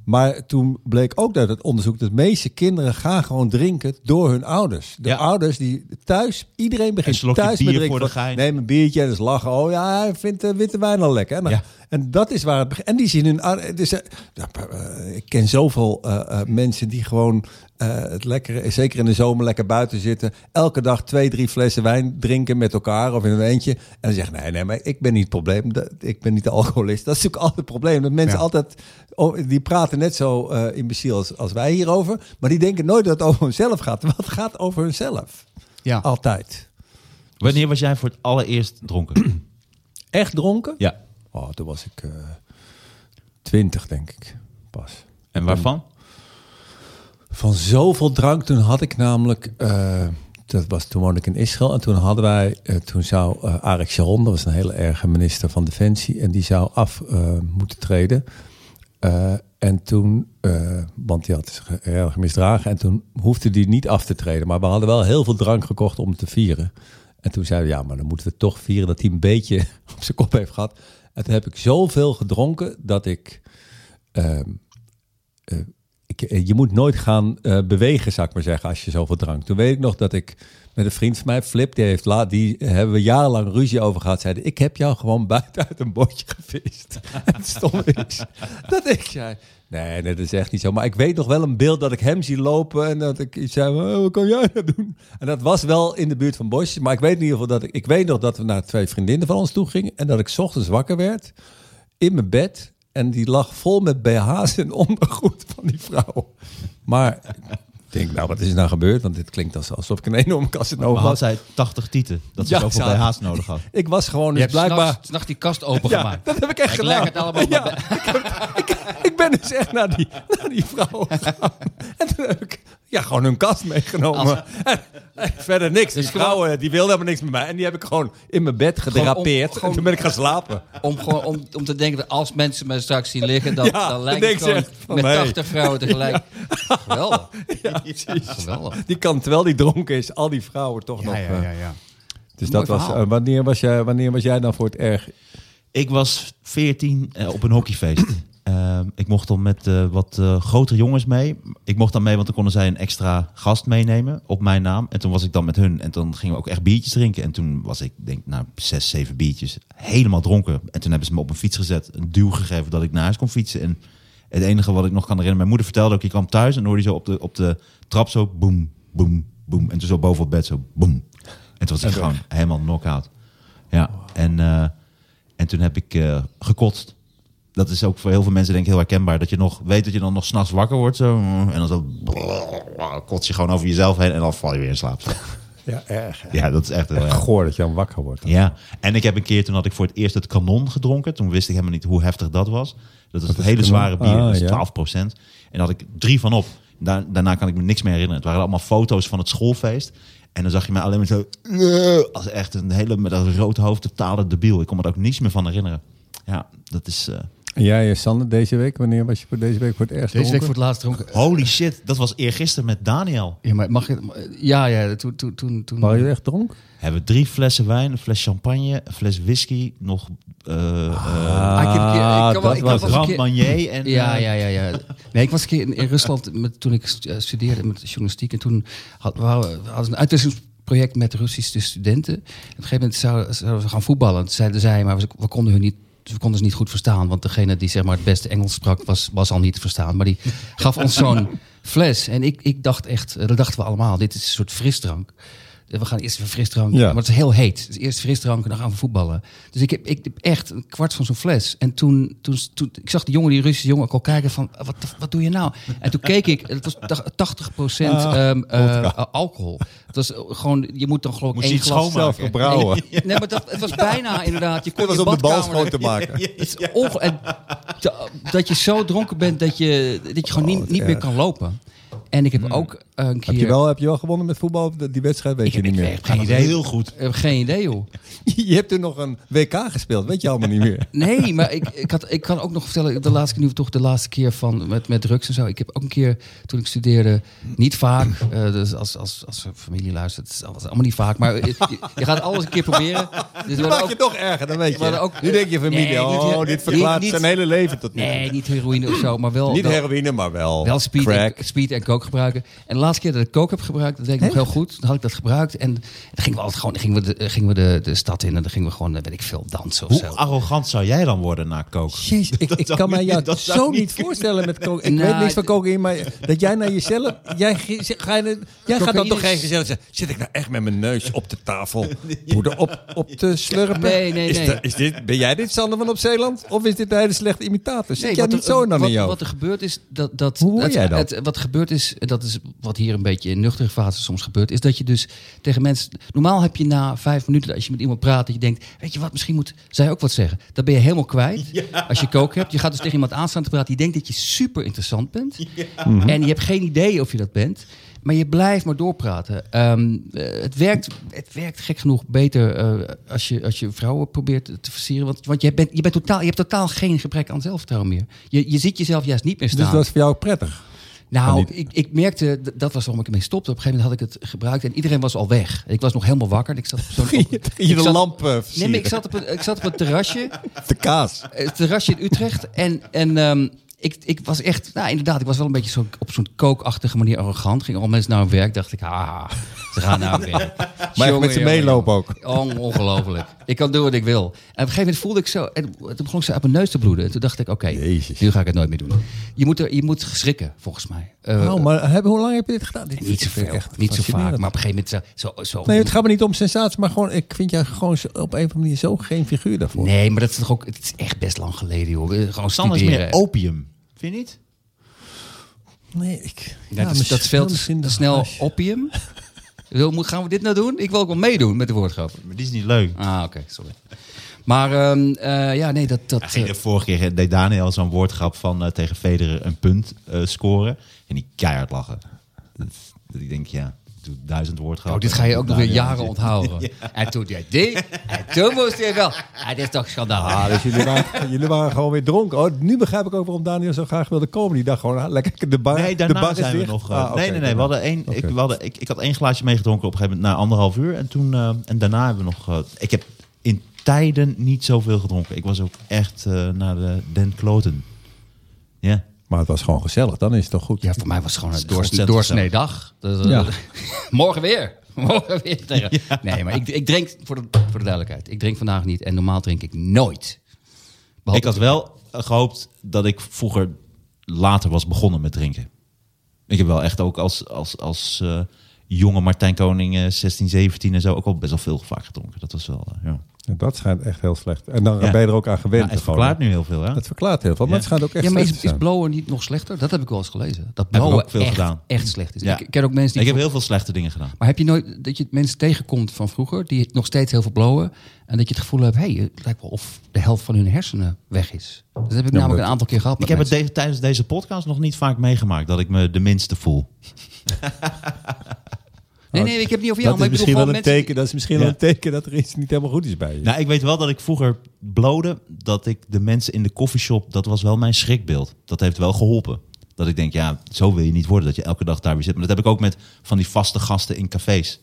Maar toen bleek ook uit het onderzoek dat de meeste kinderen gaan gewoon drinken door hun ouders. De Ja. ouders die thuis, iedereen begint thuis met drinken. voor de Van, gein. Neem een biertje en dus lachen. Oh ja, hij vindt eh, witte wijn al lekker. En, dan- Ja. En dat is waar het begint. En die zien hun dus, ja, Ik ken zoveel eh, eh, mensen die gewoon eh, het lekker, zeker in de zomer, lekker buiten zitten. Elke dag twee, drie flessen wijn drinken met elkaar of in een eentje. En dan zeggen nee, nee, maar ik ben niet het probleem. Ik ben niet de alcoholist. Dat is natuurlijk altijd het probleem. Dat mensen Ja. altijd, oh, die praten net zo eh imbeciel als, als wij hierover. Maar die denken nooit dat het over hunzelf gaat. Terwijl het gaat over hunzelf. Ja. Altijd. Wanneer was jij voor het allereerst dronken? Echt dronken? ja. Oh, toen was ik eh, twintig, denk ik. Pas. En waarvan? Van zoveel drank, toen had ik namelijk... eh, dat was toen woonde ik in Israël. En toen hadden wij... eh, toen zou eh Arik Sharon, dat was een hele erge minister van Defensie... en die zou af moeten treden. Eh, en toen... want die had zich erg misdragen. En toen hoefde die niet af te treden. Maar we hadden wel heel veel drank gekocht om te vieren. En toen zeiden we, ja, maar dan moeten we toch vieren... dat hij een beetje op zijn kop heeft gehad. En heb ik zoveel gedronken dat ik... ehm, eh, eh, je moet nooit gaan eh, bewegen, zou ik maar zeggen, als je zoveel drank. Toen weet ik nog dat ik met een vriend van mij, Flip, die, heeft la, die hebben we jarenlang ruzie over gehad. Zeiden, ik heb jou gewoon buiten uit een botje gevist. en stom is dat ik zei, nee, dat is echt niet zo. Maar ik weet nog wel een beeld dat ik hem zie lopen en dat ik iets zei, oh, wat kan jij nou doen? En dat was wel in de buurt van bosjes. Maar ik weet in ieder geval dat ik, ik weet nog dat we naar twee vriendinnen van ons toe gingen en dat ik ochtends wakker werd in mijn bed. En die lag vol met BH's en ondergoed van die vrouw. Maar denk, nou, wat is er nou gebeurd? Want dit klinkt als- alsof ik een enorme Casanova Maar had was. zij 80 tieten? Dat ze Ja, zoveel had- BH's nodig had. Ik was gewoon Je dus hebt blijkbaar... s'nachts- s'nachts die kast opengemaakt. Ja, dat heb ik echt Ik gedaan. leg het allemaal ja, bij- ik, heb- ik, ik ben dus echt naar die, naar die vrouw gegaan. En toen heb ik ja, gewoon hun kast meegenomen. En, en verder niks. Dus gewoon- vrouw eh, die wilde helemaal niks met mij. En die heb ik gewoon in mijn bed gedrapeerd. om- gewoon- en toen ben ik gaan slapen. Om, gewoon, om, om te denken dat als mensen mij straks zien liggen, dan, Ja, dan lijkt denk het gewoon van, met hey. 80 vrouwen tegelijk. Geweldig. Ja. Geweldig. Die kan, terwijl die dronken is, al die vrouwen toch nog... ja. Dus dat was, eh, wanneer, was jij, wanneer was jij dan voor het erg? Ik was 14 eh, op een hockeyfeest. Ehm, ik mocht dan met eh, wat eh, grotere jongens mee. Ik mocht dan mee, want dan konden zij een extra gast meenemen op mijn naam. En toen was ik dan met hun. En dan gingen we ook echt biertjes drinken. En toen was ik, denk nou, zes, zeven biertjes. Helemaal dronken. En toen hebben ze me op een fiets gezet. Een duw gegeven dat ik naar huis kon fietsen. En het enige wat ik nog kan herinneren. Mijn moeder vertelde ook, je kwam thuis. En hoorde je zo op de, op de trap zo boem, boem, boem. En toen zo boven op bed zo boem. En toen was ik gewoon helemaal knock-out. Ja, en, eh, en toen heb ik gekotst. Dat is ook voor heel veel mensen denk ik heel herkenbaar. Dat je nog weet dat je dan nog s'nachts wakker wordt. Zo, en dan zo kots je gewoon over jezelf heen. En dan val je weer in slaap. Ja, erg. Ja, dat is echt heel Echt erg. goor dat je dan wakker wordt. Ja, en ik heb een keer, toen had ik voor het eerst het kanon gedronken. Toen wist ik helemaal niet hoe heftig dat was. Dat is een hele kanon? zware bier, Ah, dat is ja. 12% En daar had ik drie van op. Daar, daarna kan ik me niks meer herinneren. Het waren allemaal foto's van het schoolfeest. En dan zag je mij alleen maar zo... Als echt een hele, met een rood hoofd, totale debiel. Ik kon me er ook niets meer van herinneren. Ja, dat is... eh, jij, eh, Sander, deze week, wanneer was je voor deze week voor het ergst Deze week voor het laatst dronken. Holy shit, dat was eergisteren met Daniel. Ja, maar mag je... Ja, ja, toen... toen, toen, toen Waren jullie echt dronken? Hebben we drie flessen wijn, een fles champagne, een fles whisky, nog eh Ah, ik ik kan wel- dat ik kan was. Grand Marnier. En, Ja, eh, ja, ja, ja. Nee, ik was een keer in, in Rusland met, toen ik stu- eh, studeerde met journalistiek. En toen had, we hadden we hadden een uitwisselingsproject met Russische studenten. En op een gegeven moment zouden, zouden we gaan voetballen. En toen zeiden zij, maar we, we konden hun niet... We konden ze niet goed verstaan, want degene die zeg maar, het beste Engels sprak, was, was al niet te verstaan. Maar die gaf ons zo'n fles. En ik, ik dacht echt, dat dachten we allemaal, dit is een soort frisdrank. We gaan eerst even frisdrank, Ja. maar het is heel heet. Dus eerst frisdrank en dan gaan we voetballen. Dus ik heb, ik heb echt een kwart van zo'n fles. En toen, toen, toen ik zag die jongen, die Russische jongen, ook al kijken van, wat, wat doe je nou? En toen keek ik, het was tach- 80% Ah, ehm, eh, alcohol. Het was gewoon, je moet dan geloof ik één het glas... Zelf gebrouwen. Nee, maar dat, het was bijna inderdaad. Je kon Dat was je om de bal schoon te maken. Het en dat je zo dronken bent dat je, dat je gewoon niet, niet meer kan lopen. En ik heb ook eh, een keer... Heb je, wel, heb je wel gewonnen met voetbal? Die wedstrijd weet Ik je niet ik meer. heb geen idee. Heel goed. Ik heb geen idee, joh. Je hebt toen nog een WK gespeeld, weet je allemaal niet meer. Nee, maar ik, ik, had, ik kan ook nog vertellen, de laatste keer, nu toch de laatste keer van met, met drugs en zo. Ik heb ook een keer, toen ik studeerde, niet vaak, eh, dus als, als, als familie luistert, het is alles- allemaal niet vaak, maar je, je gaat alles een keer proberen. Dus er Dat worden maak ook- je toch erger, dan weet Maar je. ook- nu denk je familie, Nee, niet- oh, dit verklaart niet- zijn hele leven tot nu toe. Nee, niet heroïne of zo, maar wel... Niet wel- heroïne, maar wel, Wel speed crack. en, speed en coke gebruiken. En laatste keer dat ik coke heb gebruikt, dat weet ik nog heel goed. Dan had ik dat gebruikt. En dan gingen we altijd gewoon gingen we de, gingen we de, de stad in. En dan gingen we gewoon, eh, weet ik veel, dansen of Hoe zo. arrogant zou jij dan worden na koken? Jezus, ik, ik kan mij jou dat zo niet voorstellen met cocaïne. Ik Nou, weet niks van cocaïne, maar dat jij naar jezelf... Jij, ga je, jij gaat dan toch geen gezellig zeggen... Zit ik nou echt met mijn neus op de tafel poeder op, op te slurpen? Nee, nee, Is nee. dat- is dit, ben jij dit Sander van op Zeeland? Of is dit een hele slechte imitator? Zit Nee, jij wat niet er- zo dan wat, in jou? Wat er gebeurt is dat... dat Hoe het- jij dat? het- wat er gebeurt is, dat is wat hier een beetje in nuchtere fase soms gebeurt, is dat je dus tegen mensen... Normaal heb je na vijf minuten, als je met iemand praat, dat je denkt, weet je wat, misschien moet zij ook wat zeggen. Dan ben je helemaal kwijt als je kook hebt. Je gaat dus tegen iemand aanstaan te praten die denkt dat je super interessant bent. Mhm. En je hebt geen idee of je dat bent. Maar je blijft maar doorpraten. Ehm, eh, het, werkt, het werkt gek genoeg beter eh, als, je, als je vrouwen probeert te versieren. Want, want je, bent, je, bent totaal, je hebt totaal geen gebrek aan zelfvertrouwen meer. Je, je ziet jezelf juist niet meer staan. Dus dat is voor jou ook prettig? Nou, ik, ik merkte, dat was waarom ik ermee stopte. Op een gegeven moment had ik het gebruikt en iedereen was al weg. Ik was nog helemaal wakker. Ik zat op zo'n... Je- op- de zat- lamp eh, Nee, maar ik zat op een, ik zat op een terrasje. De kaas. Het terrasje in Utrecht. En, en ehm, ik, ik was echt, nou inderdaad, ik was wel een beetje zo, op zo'n kookachtige manier arrogant. Ging al mensen naar hun werk, dacht ik, haha, ze gaan naar hun werk. Maar Jongen, met ze meelopen ook. On- Ongelooflijk. Ik kan doen wat ik wil. En op een gegeven moment voelde ik zo, en toen begon ik zo uit mijn neus te bloeden. En toen dacht ik, oké, nu ga ik het nooit meer doen. Je moet, er, je moet schrikken, volgens mij. Eh, Oh, maar heb, hoe lang heb je dit gedaan? Dit niet zo veel, echt niet zo vaak, maar op een gegeven moment zo... zo, zo Nee, het gaat me niet om sensatie, maar gewoon, ik vind jij gewoon zo- op een of andere manier zo geen figuur daarvoor. Nee, maar dat is toch ook, het is echt best lang geleden, joh. Gewoon Sander is studeren. meer opium. Vind je niet? Nee, ik. Ja, dat, is, dat is veel te, snel opium. Wil, moet- gaan we dit nou doen? Ik wil ook wel meedoen met de woordgrap. Maar die is niet leuk. Ah, oké, sorry. Maar ehm, eh, ja, nee, dat... dat ging de vorige keer deed Daniel zo'n woordgrap van eh, tegen Federer een punt eh, scoren. En die keihard lachen. Dat, dat ik denk, ja. Doe duizend woord Oh, dit ga je ook nog weer jaren onthouden. En toen deed die, en toen moest hij wel. Ah, dit is toch schandaal. Ah, dus jullie waren, jullie waren gewoon weer dronken. Oh, nu begrijp ik ook waarom Daniel zo graag wilde komen. Die dacht gewoon, ah, lekker de bar, Nee, de bar is zijn we dicht. nog... eh, Ah, nee, nee, nee. We hadden één, ik, Oké. we hadden, ik, ik had één glaasje meegedronken op een gegeven moment na anderhalf uur. En, toen, eh, en daarna hebben we nog... eh, ik heb in tijden niet zoveel gedronken. Ik was ook echt eh, naar de Den Kloten. Ja. Maar het was gewoon gezellig, dan is het toch goed. Ja, voor mij was het gewoon een doorsnee, doorsnee dag. Dus, eh, Ja. morgen weer. Morgen weer tegen. Nee, maar ik, ik drink, voor de, voor de duidelijkheid, ik drink vandaag niet. En normaal drink ik nooit. Behalve- Ik had wel eh, gehoopt dat ik vroeger later was begonnen met drinken. Ik heb wel echt ook als, als, als eh, jonge Martijn Koning, eh, 16, 17 en zo, ook al best wel veel vaak gedronken. Dat was wel, ja. Dat schijnt echt heel slecht. En dan Ja. ben je er ook aan gewend. Ja, het gewoon. verklaart nu heel veel, hè? Het verklaart heel veel, maar Ja. het schijnt ook echt Ja, maar slecht is, is blowen niet nog slechter? Dat heb ik wel eens gelezen. Dat ik blowen ook veel echt, gedaan. echt slecht is. Ja. Ik ken ook mensen die... Ik heb heel veel slechte dingen gedaan. Maar heb je nooit dat je mensen tegenkomt van vroeger... die nog steeds heel veel blowen... en dat je het gevoel hebt... hé, hey, het lijkt wel of de helft van hun hersenen weg is. Dat heb ik namelijk dat- een aantal keer gehad Ik met heb het de- tijdens deze podcast nog niet vaak meegemaakt dat ik me de minste voel. Nee, nee, ik heb het niet over jou. dat maar is ik bedoel misschien wel een mensen... teken. Dat is misschien Ja. wel een teken dat er iets niet helemaal goed is bij je. Nou, ik weet wel dat ik vroeger blode, dat ik de mensen in de koffieshop, dat was wel mijn schrikbeeld. Dat heeft wel geholpen. Dat ik denk, ja, zo wil je niet worden, dat je elke dag daar weer zit. Maar dat heb ik ook met van die vaste gasten in cafés.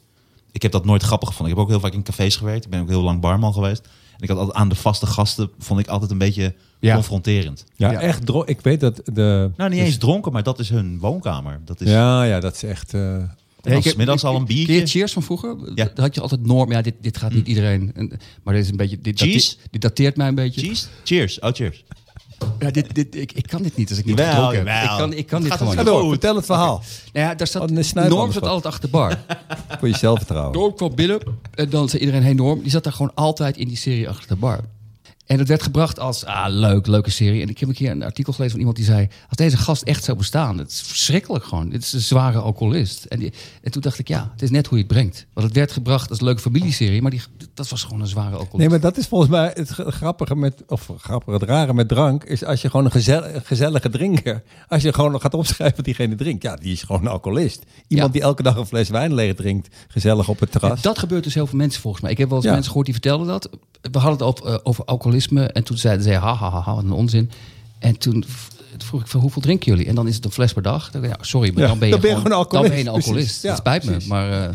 Ik heb dat nooit grappig gevonden. Ik heb ook heel vaak in cafés gewerkt. Ik ben ook heel lang barman geweest. En ik had altijd aan de vaste gasten, vond ik altijd een beetje Ja. confronterend. ja, ja. echt dronken. Ik weet dat de... Nou, niet dus- eens dronken, maar dat is hun woonkamer. Dat is Ja, ja, dat is echt... eh, dan ik heb- middags al een biertje. Cheers van vroeger? Ja. Daar had je altijd norm. Ja, dit, dit gaat niet iedereen. En- Maar dit is een beetje. Dit, Cheese? date- dit dateert mij een beetje. Cheers? Cheers. Oh, cheers. Ja, dit, dit, ik, ik kan dit niet als ik niet Jawel, gedronken heb. Ik kan, ik kan dit gewoon Ga niet. door, vertel het verhaal. Nou ja, daar staat, Oh, Norm zat altijd achter de bar. Voor je zelfvertrouwen. Norm kwam binnen en dan zei iedereen, hey Norm. Die zat daar gewoon altijd in die serie achter de bar. En het werd gebracht als, ah, leuk, leuke serie. En ik heb een keer een artikel gelezen van iemand die zei... als deze gast echt zou bestaan, het is verschrikkelijk gewoon. Dit is een zware alcoholist. En, die- en toen dacht ik, ja, het is net hoe je het brengt. Want het werd gebracht als leuke familieserie... maar die, dat was gewoon een zware alcoholist. Nee, maar dat is volgens mij het grappige met, of grappige, het rare met drank, is als je gewoon een gezel, een gezellige drinker, als je gewoon gaat opschrijven wat diegene drinkt, ja, die is gewoon een alcoholist. Iemand Ja. die elke dag een fles wijn leeg drinkt, gezellig op het terras. Dat gebeurt dus heel veel mensen volgens mij. Ik heb wel eens Ja. mensen gehoord die vertelden dat. We hadden het eh, over alcoholisme. En toen zeiden ze, ha, ha, ha, ha, wat een onzin. En toen vroeg ik van, hoeveel drinken jullie? En dan is het een fles per dag. Dan, ja, sorry, maar Ja, dan ben je, dan ben je gewoon, gewoon dan ben je een alcoholist. alcoholist. Ja, dat spijt me. Maar eh,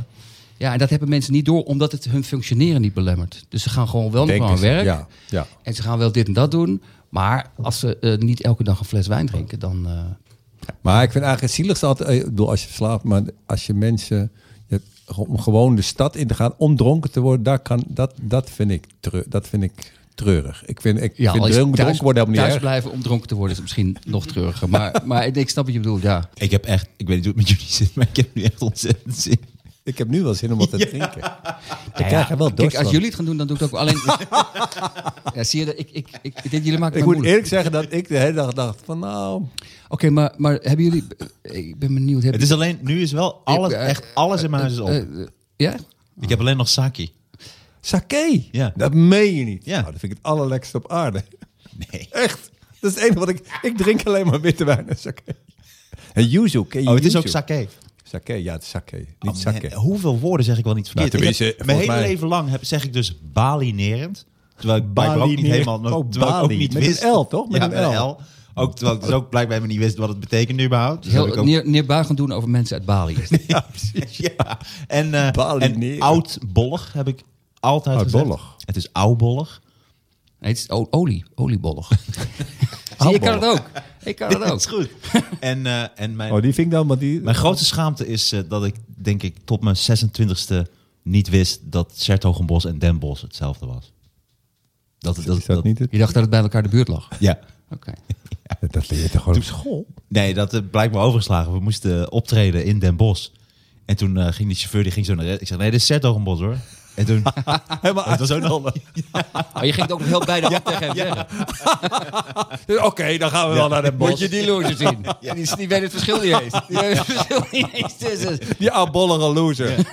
ja, en dat hebben mensen niet door, omdat het hun functioneren niet belemmert. Dus ze gaan gewoon wel nog Denken aan werk. Ja, ja. En ze gaan wel dit en dat doen. Maar als ze eh, niet elke dag een fles wijn drinken, dan... eh, Maar ik vind eigenlijk het zieligste altijd, ik bedoel, als je verslaafd, maar als je mensen, om gewoon de stad in te gaan om dronken te worden, daar kan, dat, dat vind ik, treu- dat vind ik treurig. Ik vind, ik ja, vind dronken, thuis, dronken worden helemaal thuis niet erg. blijven om dronken te worden is misschien nog treuriger. Maar, maar ik snap wat je bedoelt, ja. Ik heb echt, ik weet niet hoe het met jullie zit, maar ik heb nu echt ontzettend zin. Ik heb nu wel zin om wat te drinken. Ik krijg er wel dorst Kijk, als jullie het gaan doen, dan doe ik het ook alleen. ja, zie je dat? Ik, ik, ik, ik denk, jullie maken Ik moet moeilijk. eerlijk zeggen dat ik de hele dag dacht van nou... Oké, maar, maar hebben jullie. Ik ben benieuwd. Hebben Het is alleen, nu is wel alles, eh, echt alles in mijn huis is op. eh, eh, ja? ik heb alleen nog sake. Sake. Ja. Dat meen je niet. Ja. Nou, dat vind ik het allerlekkerste op aarde. Nee. Echt. Dat is het enige wat ik... Ik drink alleen maar witte wijn en sake. En yuzu. Ken je Oh, het is ook sake. Sake, ja, het is sake. Niet Oh, sake. man, hoeveel woorden zeg ik wel niet verkeerd? Nou, heb- mijn hele mij- leven lang heb, zeg ik dus balinerend. Terwijl ik blijkbaar ook niet Balinerend. helemaal... Oh, terwijl ik Bali. ook niet Met een wist. L, toch? Met ja, een L. L. Ook, terwijl ik dus ook blijkbaar helemaal niet wist wat het betekende überhaupt. Dus Heel ook- neer, neerbuigend doen over mensen uit Bali. Ja, precies. ja. En, eh Balineren. en oudbollig heb ik altijd gezegd. Oudbollig. Het is oudbollig. Nee, het is olie. Oliebollig. Zie, je, ik kan het ook. Ik kan het Dat ook. is goed. En, eh, en mijn, Oh, die vind ik dan, want die... Mijn grootste schaamte is eh, dat ik, denk ik, tot mijn 26e niet wist dat Sertogenbos en Den Bosch hetzelfde was. Dat, dat, Is dat niet het? Je dacht dat het bij elkaar de buurt lag. Ja. Oké. Dat leer je toch gewoon op school? Nee, dat uh, blijkbaar overgeslagen. We moesten optreden in Den Bosch. En toen eh, ging die chauffeur die ging zo naar... Ik zei, nee, dit is Sertogenbos hoor. En toen... Helemaal het was ook nog... Maar je ging het ook nog heel bij de hand tegen hem zeggen. Oké, dan gaan we wel naar de bos. Moet je die loser zien. Die, die weet het verschil niet eens. Die weet het verschil niet eens tussen. Die oudbollige loser.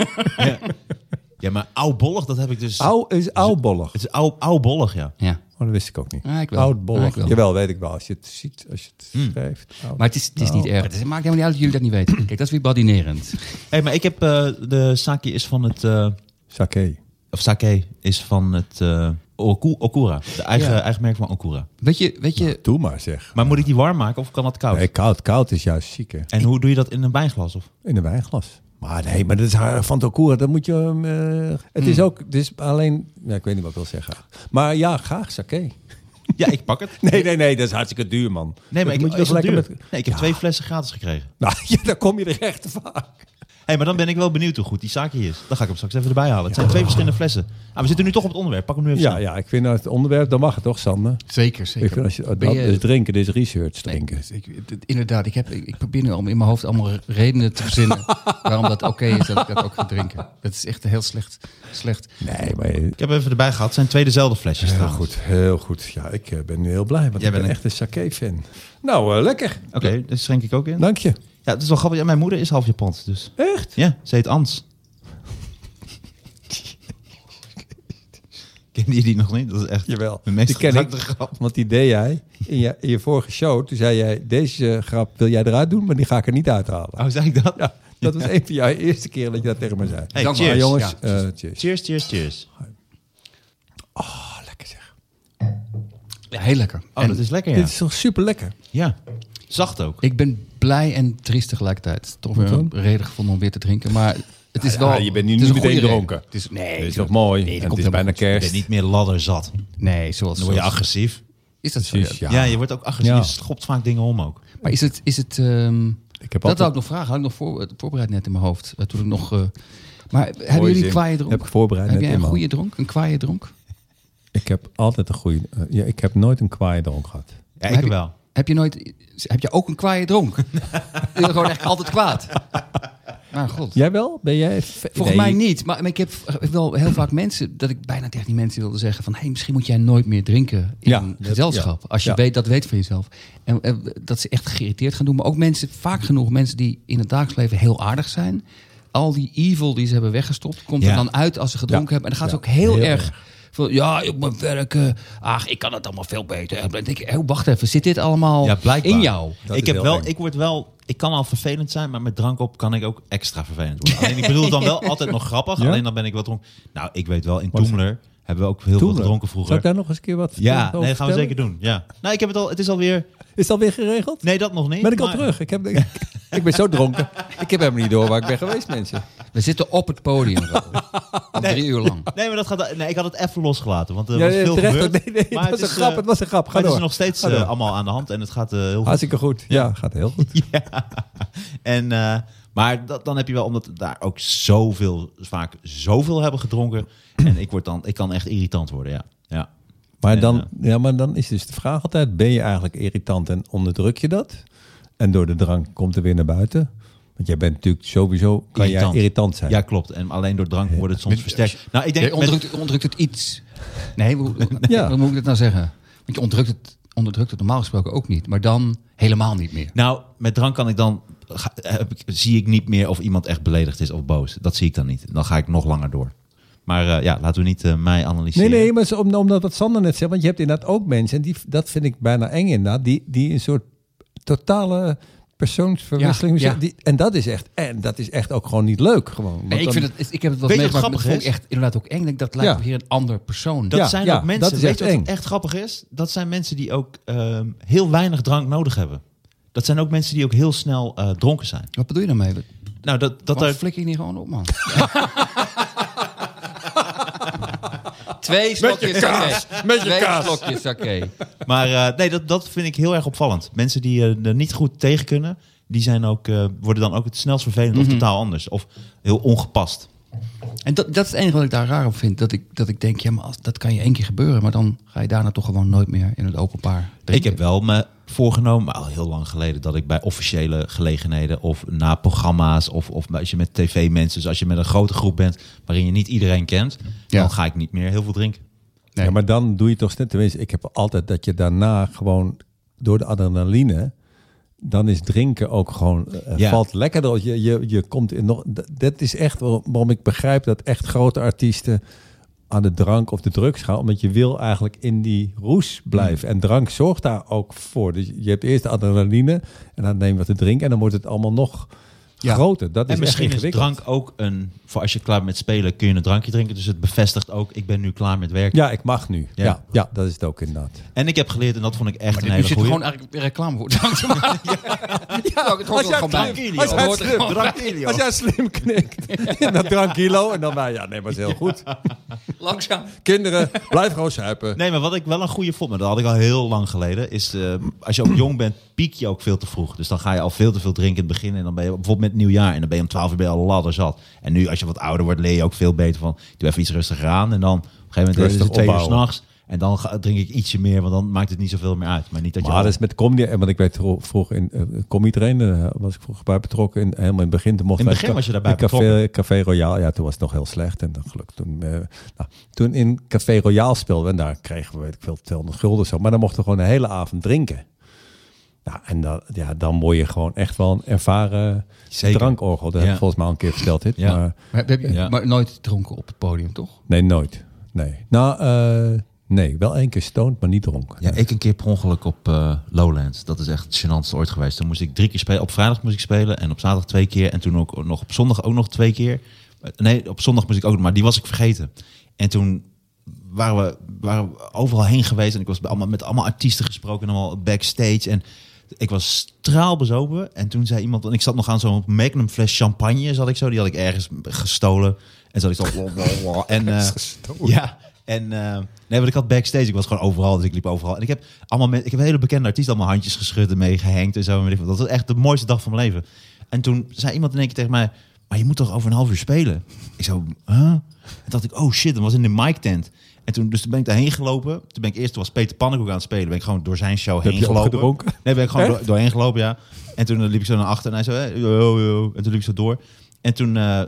Ja, maar oudbollig, dat heb ik dus... Au is oudbollig. Het is oud, oudbollig, ja. Ja. dat wist ik ook niet. Ja, ik wel. Oudbollig. Ja, ik wel. Jawel, weet ik wel. Als je het ziet, als je het Hmm. schrijft. oud. Maar het is, het is niet erg. Het maakt helemaal niet uit dat jullie dat niet weten. Kijk, dat is weer badinerend. Hey, maar ik heb eh, de sake is van het eh, Sake. of sake is van het eh, Oku- Okura, de eigen, Ja. eigen merk van Okura. Weet je, weet je Doe maar zeg. Maar moet ik die warm maken of kan dat koud? Nee, koud. Koud is juist ziek, hè. En hoe doe je dat in een wijnglas? Of? In een wijnglas. Maar nee, maar dat is haar van Tokura. Dat moet je. hem, eh, het is ook. Het is alleen. Ja, ik weet niet wat ik wil zeggen. Maar ja, graag sake. Ja, ik pak het. Nee, nee, nee. Dat is hartstikke duur, man. Nee, maar Dat ik, moet je is toch dat lekker duur? met. Nee, ik heb Ja. twee flessen gratis gekregen. Nou, ja, dan kom je er echt te vaak. Hey, maar dan ben ik wel benieuwd hoe goed die sake is. Dan ga ik hem straks even erbij halen. Het zijn twee verschillende flessen. Ah, we zitten nu toch op het onderwerp. Pak hem nu even Ja, ja, ik vind dat het onderwerp, dan mag het toch, Sander? Zeker, Ik zeker. vind als je, dat Ben je- is drinken, dit is research drinken. Nee, ik, het- inderdaad, ik, heb, ik, ik probeer nu al in mijn hoofd allemaal redenen te verzinnen waarom dat oké is dat ik dat ook ga drinken. Dat is echt heel slecht. slecht. Nee, maar je- Ik heb even erbij gehad. Het zijn twee dezelfde flesjes heel trouwens. goed, heel goed. Ja, ik eh, ben heel blij, want Jij ik ben bent echt een sake-fan. Nou, eh, lekker. Oké, dat schenk ik ook in. Dank je. Ja, het is wel grappig. Ja, mijn moeder is half Japans, dus... Echt? Ja, ze heet Ans. Ken je die nog niet? Dat is echt Jawel. de meest Die ken ik. gebruikte grap. Want die deed jij in je, in je vorige show. Toen zei jij, deze grap wil jij eruit doen, maar die ga ik er niet uithalen. Oh, zei ik dat? Ja, dat was een van jouw eerste keer dat je dat tegen me zei. Hey, Dank cheers. Maar jongens, Ja. eh, cheers. Cheers, cheers, cheers. Oh, lekker zeg. Ja, heel lekker. Oh, En dat is lekker, ja. Dit is toch super lekker? Ja, zacht ook. Ik ben blij en triest tegelijkertijd. Toch weer een reden gevonden om weer te drinken. Maar het is Ja, wel. je bent nu het niet een meteen dronken. Het is, nee, Dit is toch mooi? Nee, het is bijna goed. Je kerst. bent niet meer ladder zat. Nee, zoals. Dan word je zoals- agressief. is dat zo? Precies, Ja. ja. Ja, je wordt ook agressief. Ja. Je schopt vaak dingen om ook. Maar is het. Is het ehm, Ik heb dat altijd- wou ik nog vragen. Had ik nog voor, voorbereid net in mijn hoofd. eh, toen ik nog. eh, maar hebben jullie een kwaaie dronk? Heb ik voorbereid Heb net jij een goede dronk? Een kwaaie dronk? Ik heb altijd een goede... eh, ja, ik heb nooit een kwaaie dronk gehad. Ja, ik heb je- wel. Heb je nooit. Heb je ook een kwaaie dronk? je bent gewoon echt altijd kwaad. Maar god. Jij wel? Ben jij... Volgens Nee, mij niet. Maar, maar ik heb wel heel vaak mensen dat ik bijna tegen die mensen wilde zeggen van hey, misschien moet jij nooit meer drinken in Ja, een gezelschap. ja. Als je Ja. weet dat weet van jezelf. En, en dat ze echt geïrriteerd gaan doen. Maar ook mensen, vaak genoeg mensen die in het dagelijks leven heel aardig zijn. Al die evil die ze hebben weggestopt, komt Ja. er dan uit als ze gedronken Ja. hebben. En dan gaat Ja, ze ook heel, heel erg. Van, ja, ik moet werken. Ach, ik kan het allemaal veel beter. En dan denk ik, oh, wacht even, zit dit allemaal Ja, blijkbaar. in jou? Dat ik is heb heel wel, eng. ik word wel, ik kan al vervelend zijn, maar met drank op kan ik ook extra vervelend worden. Alleen ik bedoel het dan wel altijd nog grappig. Ja? Alleen dan ben ik wel dronken. Nou, ik weet wel, in Wat Toemler hebben we ook heel veel gedronken Zal ik vroeger. daar nog eens een keer wat Ja, over nee, gaan we zeker doen. Ja. Nou, ik heb het al, het is alweer. Is het alweer geregeld? Nee, dat nog niet. Ben ik al terug? Ik, heb, ik ben zo dronken. Ik heb helemaal niet door waar ik ben geweest, mensen. We zitten op het podium. Al drie uur lang. Nee, maar dat gaat. Nee, ik had het even losgelaten, want er Ja, was veel terecht. gebeurd. Nee, nee, Maar het was een grap. eh, Het was een grap. Ga Maar het is door. nog steeds door. eh, allemaal aan de hand en het gaat eh, heel goed. Hartstikke goed. Ja, gaat heel goed. Ja. En, eh, maar dat, dan heb je wel, omdat daar ook zoveel, vaak zoveel hebben gedronken. En ik, word dan, ik kan echt irritant worden, ja. ja. Maar En, dan, eh, ja, maar dan is dus de vraag altijd: ben je eigenlijk irritant en onderdruk je dat? En door de drank komt er weer naar buiten? Want jij bent natuurlijk sowieso kan Irritant. jij irritant zijn. Ja, klopt. En alleen door drank wordt het soms versterkt. Nou, ik denk Je met- onderdrukt, onderdrukt het iets. Nee, hoe, Ja. hoe moet ik dat nou zeggen? Want je onderdrukt het, onderdrukt het normaal gesproken ook niet. Maar dan helemaal niet meer. nou, met drank kan ik dan, ga- heb ik, zie ik niet meer of iemand echt beledigd is of boos. Dat zie ik dan niet. Dan ga ik nog langer door. Maar eh, ja, laten we niet eh, mij analyseren. Nee, nee, maar om- omdat wat Sander net zegt, want je hebt inderdaad ook mensen, en die, dat vind ik bijna eng inderdaad, die, die een soort totale persoonsverwisseling. Ja, ja. Die, en dat is echt, en dat is echt ook gewoon niet leuk. Gewoon. Nee, ik, dan- vind het, ik heb het wat meegemaakt. grappig is? echt inderdaad ook eng. Ik denk, Dat lijkt Ja. op hier een ander persoon. Dat Ja, zijn ja, ook mensen, dat is weet echt je wat eng. echt grappig is? Dat zijn mensen die ook ehm, heel weinig drank nodig hebben. Dat zijn ook mensen die ook heel snel eh, dronken zijn. Wat bedoel je daarmee? Nou, dat, dat er, flik ik niet gewoon op, man? Twee slokjes sake. Met je Twee kaas. slokjes sake. maar eh, nee, dat, dat vind ik heel erg opvallend. Mensen die eh, er niet goed tegen kunnen, die zijn ook, eh, worden dan ook het snelst vervelend of totaal anders. Of heel ongepast. En dat, dat is het enige wat ik daar raar op vind. Dat ik, dat ik denk, ja, maar als, dat kan je één keer gebeuren. Maar dan ga je daarna toch gewoon nooit meer in het openbaar Ik heb wel me voorgenomen, maar al heel lang geleden, dat ik bij officiële gelegenheden of na programma's of, of als je met tv-mensen, dus als je met een grote groep bent waarin je niet iedereen kent, Ja. dan ga ik niet meer heel veel drinken. Nee. Ja, maar dan doe je toch net, tenminste, ik heb altijd dat je daarna gewoon door de adrenaline, dan is drinken ook gewoon, eh, Ja. valt lekkerder. Je, je, je komt in nog, dat is echt waar- waarom ik begrijp dat echt grote artiesten aan de drank of de drugs gaan. Omdat je wil eigenlijk in die roes blijven. En drank zorgt daar ook voor. Dus je hebt eerst de adrenaline en dan neem je wat te drinken. En dan wordt het allemaal nog Ja. groter. Dat is en misschien echt is drank ook een... Voor als je klaar bent met spelen kun je een drankje drinken. Dus het bevestigt ook, ik ben nu klaar met werken. Ja, ik mag nu. Ja. Ja. Ja, dat is het ook inderdaad. En ik heb geleerd, en dat vond ik echt Maar een hele zit er goeie. gewoon eigenlijk reclame voor drank te maken. ja, het hoort gewoon bij. als jij slim, als jij slim knikt in dat drankkilo en dan, nou ja, nee, maar het is heel goed. Langzaam. Kinderen, blijf gewoon zuipen. Nee, maar wat ik wel een goede vond, maar dat had ik al heel lang geleden, is eh, als je ook jong bent, piek je ook veel te vroeg. Dus dan ga je al veel te veel drinken in het begin en dan ben je bijvoorbeeld met nieuwjaar en dan ben je om 12 uur ben je al ladder zat. En nu als je wat ouder wordt, leer je ook veel beter van, doe even iets rustiger aan en dan op een gegeven moment is het twee uur s'nachts en dan ga, drink ik ietsje meer, want dan maakt het niet zoveel meer uit. Maar niet dat je Maar al- dat is met comedy, en want ik weet vro- vroeger in uh, comedy trainen, was ik vroeger bij betrokken. In, helemaal in het begin, toen mocht In het begin was je daarbij café, café Royaal, ja, toen was het nog heel slecht. En dan gelukkig toen, eh, nou, toen in Café Royaal speelden we, en daar kregen we, weet ik veel, 200 gulden zo. Maar dan mochten we gewoon de hele avond drinken. Nou, en dan, ja, dan word je gewoon echt wel een ervaren Zeker. drankorgel. Dat heb ik volgens mij al een keer verteld. Dit, Ja. maar Maar, heb je, Ja. maar nooit dronken op het podium, toch? nee, nooit. Nee. Nou, eh, nee, wel één keer stoned, maar niet dronken. Ja, ik een keer per ongeluk op eh, Lowlands. Dat is echt het gênantste ooit geweest. Toen moest ik drie keer spelen. Op vrijdag moest ik spelen en op zaterdag twee keer. En toen ook nog op zondag ook nog twee keer. Eh, Nee, op zondag moest ik ook, maar die was ik vergeten. En toen waren we, waren we overal heen geweest. En ik was bij allemaal, met allemaal artiesten gesproken en allemaal backstage. En ik was straalbezopen. En toen zei iemand, en ik zat nog aan zo'n Magnum fles champagne, zat ik zo. Die had ik ergens gestolen. En zat ik zo... en, eh, ja, en eh, nee, want ik had backstage, ik was gewoon overal, dus ik liep overal. En ik heb allemaal met, ik heb hele bekende artiest allemaal handjes geschud en meegehenkt en zo. Dat was echt de mooiste dag van mijn leven. En toen zei iemand in één keer tegen mij, maar je moet toch over een half uur spelen? Ik zo, huh? En dacht ik, oh shit, dat was in de mic tent. En toen, dus toen ben ik daarheen gelopen. Toen ben ik eerst, toen was Peter Pannenkoek aan het spelen. Ben ik gewoon door zijn show heen gelopen. Nee, ben ik gewoon door, doorheen gelopen, ja. En toen eh, liep ik zo naar achter en hij zo, hey, yo, yo. En toen liep ik zo door. En toen, eh,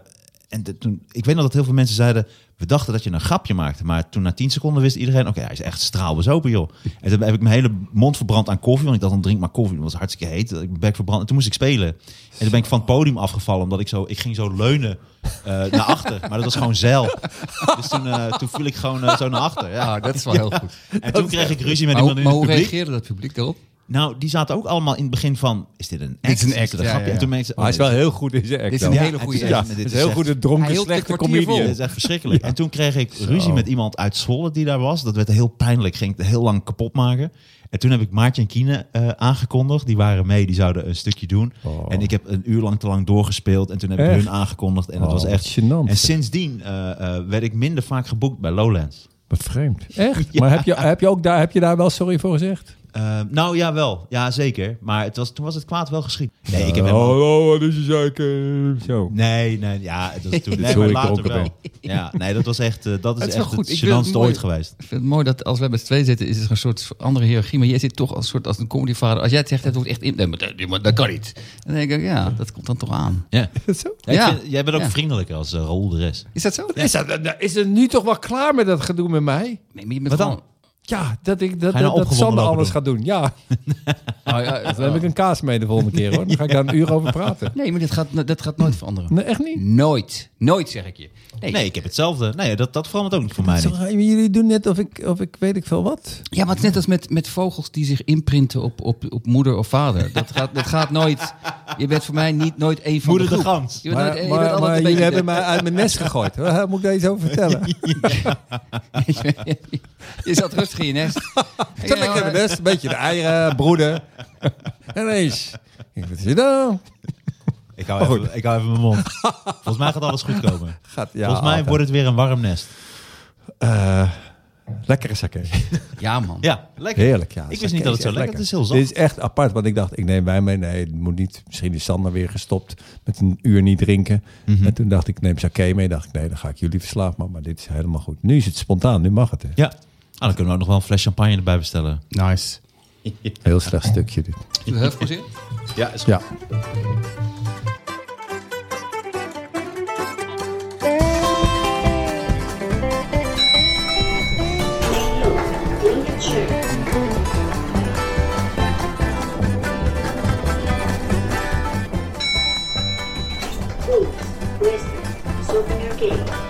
en de- toen, ik weet nog dat heel veel mensen zeiden, we dachten dat je een grapje maakte. Maar toen na 10 seconden wist iedereen, oké, hij is echt straalbezopen, joh. En toen heb ik mijn hele mond verbrand aan koffie. Want ik dacht, dan drink maar koffie. Dat was hartstikke heet. Ik ben bek verbrand. En toen moest ik spelen. En toen ben ik van het podium afgevallen. Omdat ik zo, ik ging zo leunen eh, naar achter. Maar dat was gewoon zeil. Dus toen, eh, toen viel ik gewoon eh, zo naar achter. Ja. Ja, dat is wel heel goed. En toen kreeg ik ruzie met Maar, hoe- iemand in maar het hoe publiek. reageerde dat publiek daarop? Nou, die zaten ook allemaal in het begin van, is dit een act? Dit is een act, dit een ja, grapje? ja, En toen ja. mensen, hij is wel heel goed in zijn act. Dit is een hele het goede is Ja, dit is is heel goed een dronken, dit slechte comedian. Dat is echt verschrikkelijk. En toen kreeg ik ruzie met iemand uit Zwolle die daar was. Dat werd heel pijnlijk. Ging het heel lang kapot maken. En toen heb ik Maartje en Kine eh, aangekondigd. Die waren mee. Die zouden een stukje doen. Oh. En ik heb een uur lang te lang doorgespeeld. En toen heb ik Echt? hun aangekondigd. En dat Oh, was wat echt... gênant. En sindsdien eh, eh, werd ik minder vaak geboekt bij Lowlands. Wat vreemd. Echt? Maar heb je, heb, je ook daar, heb je daar wel sorry voor gezegd? Eh, nou ja, wel. Ja, zeker. Maar het was, toen was het kwaad wel geschied. Nee, ik heb helemaal... Oh, oh, wat is je zaken? Zo. Nee, nee, ja, dat is toen. Nee, maar ik later wel. Ja, nee, dat was echt, eh, dat is Het is echt goed. het het gênantste ooit geweest. Ik vind het mooi dat als we met z'n tweeën zitten, is het een soort andere hiërarchie. Maar jij zit toch als een soort als een comedyvader. Als jij het zegt, het wordt echt in. Nee, maar dat, maar dat kan niet. Dan denk ik, ja, dat komt dan toch aan. Ja. Zo. Ja, ik Ja. vind- jij bent ook Ja. vriendelijker als uh, Raoul de rest. Is dat zo? Is, dat, is het nu toch wel klaar met dat gedoe met mij? Nee, maar je bent Wat dan? Ja, dat, ik, dat, nou dat, Sander alles doen? gaat doen. Ja, Oh, ja, dan heb ik een kaas mee de volgende keer hoor. Dan ga ik daar een uur over praten. Nee, maar dit gaat, dat gaat nooit veranderen. Nee, echt niet? Nooit. Nooit, zeg ik je. Nee. Nee, ik heb hetzelfde. Nee, dat, dat verandert ook niet voor mij Zo, niet. jullie doen net of ik, of ik weet ik veel wat. Ja, maar het is net als met, met vogels die zich imprinten op, op, op moeder of vader. Dat gaat, dat gaat nooit... Je bent voor mij niet nooit één van Moeder de gans. Je bent, Maar, nooit, je bent altijd maar een jullie beetje hebben mij uit mijn nest gegooid. Moet ik daar iets over vertellen? je zat rustig nest. Zat ik in mijn nest, een beetje de eieren, broeden. En ineens. Ik, Wat is nou? Ik hou, even, ik hou even mijn mond. Volgens mij gaat alles goed komen. Gaat, ja, Volgens mij altijd. wordt het weer een warm nest. Eh, lekkere sake. Ja, man. Ja, lekker. Heerlijk, ja. Ik wist niet dat het zo echt lekker- het is heel zacht. Dit is echt apart, want ik dacht, ik neem wijn mee. Nee, het moet niet. Misschien is Sander weer gestopt met een uur niet drinken. Mhm. En toen dacht ik, neem sake mee. dacht ik, nee, dan ga ik jullie verslaafd maken. Maar dit is helemaal goed. Nu is het spontaan, nu mag het. Hè. Ja. Ah, dan kunnen we ook nog wel een fles champagne erbij bestellen. Nice. Heel slecht stukje dit. Heel veel zin. Ja, is Ja. Please, listen, souvenir game. Stop.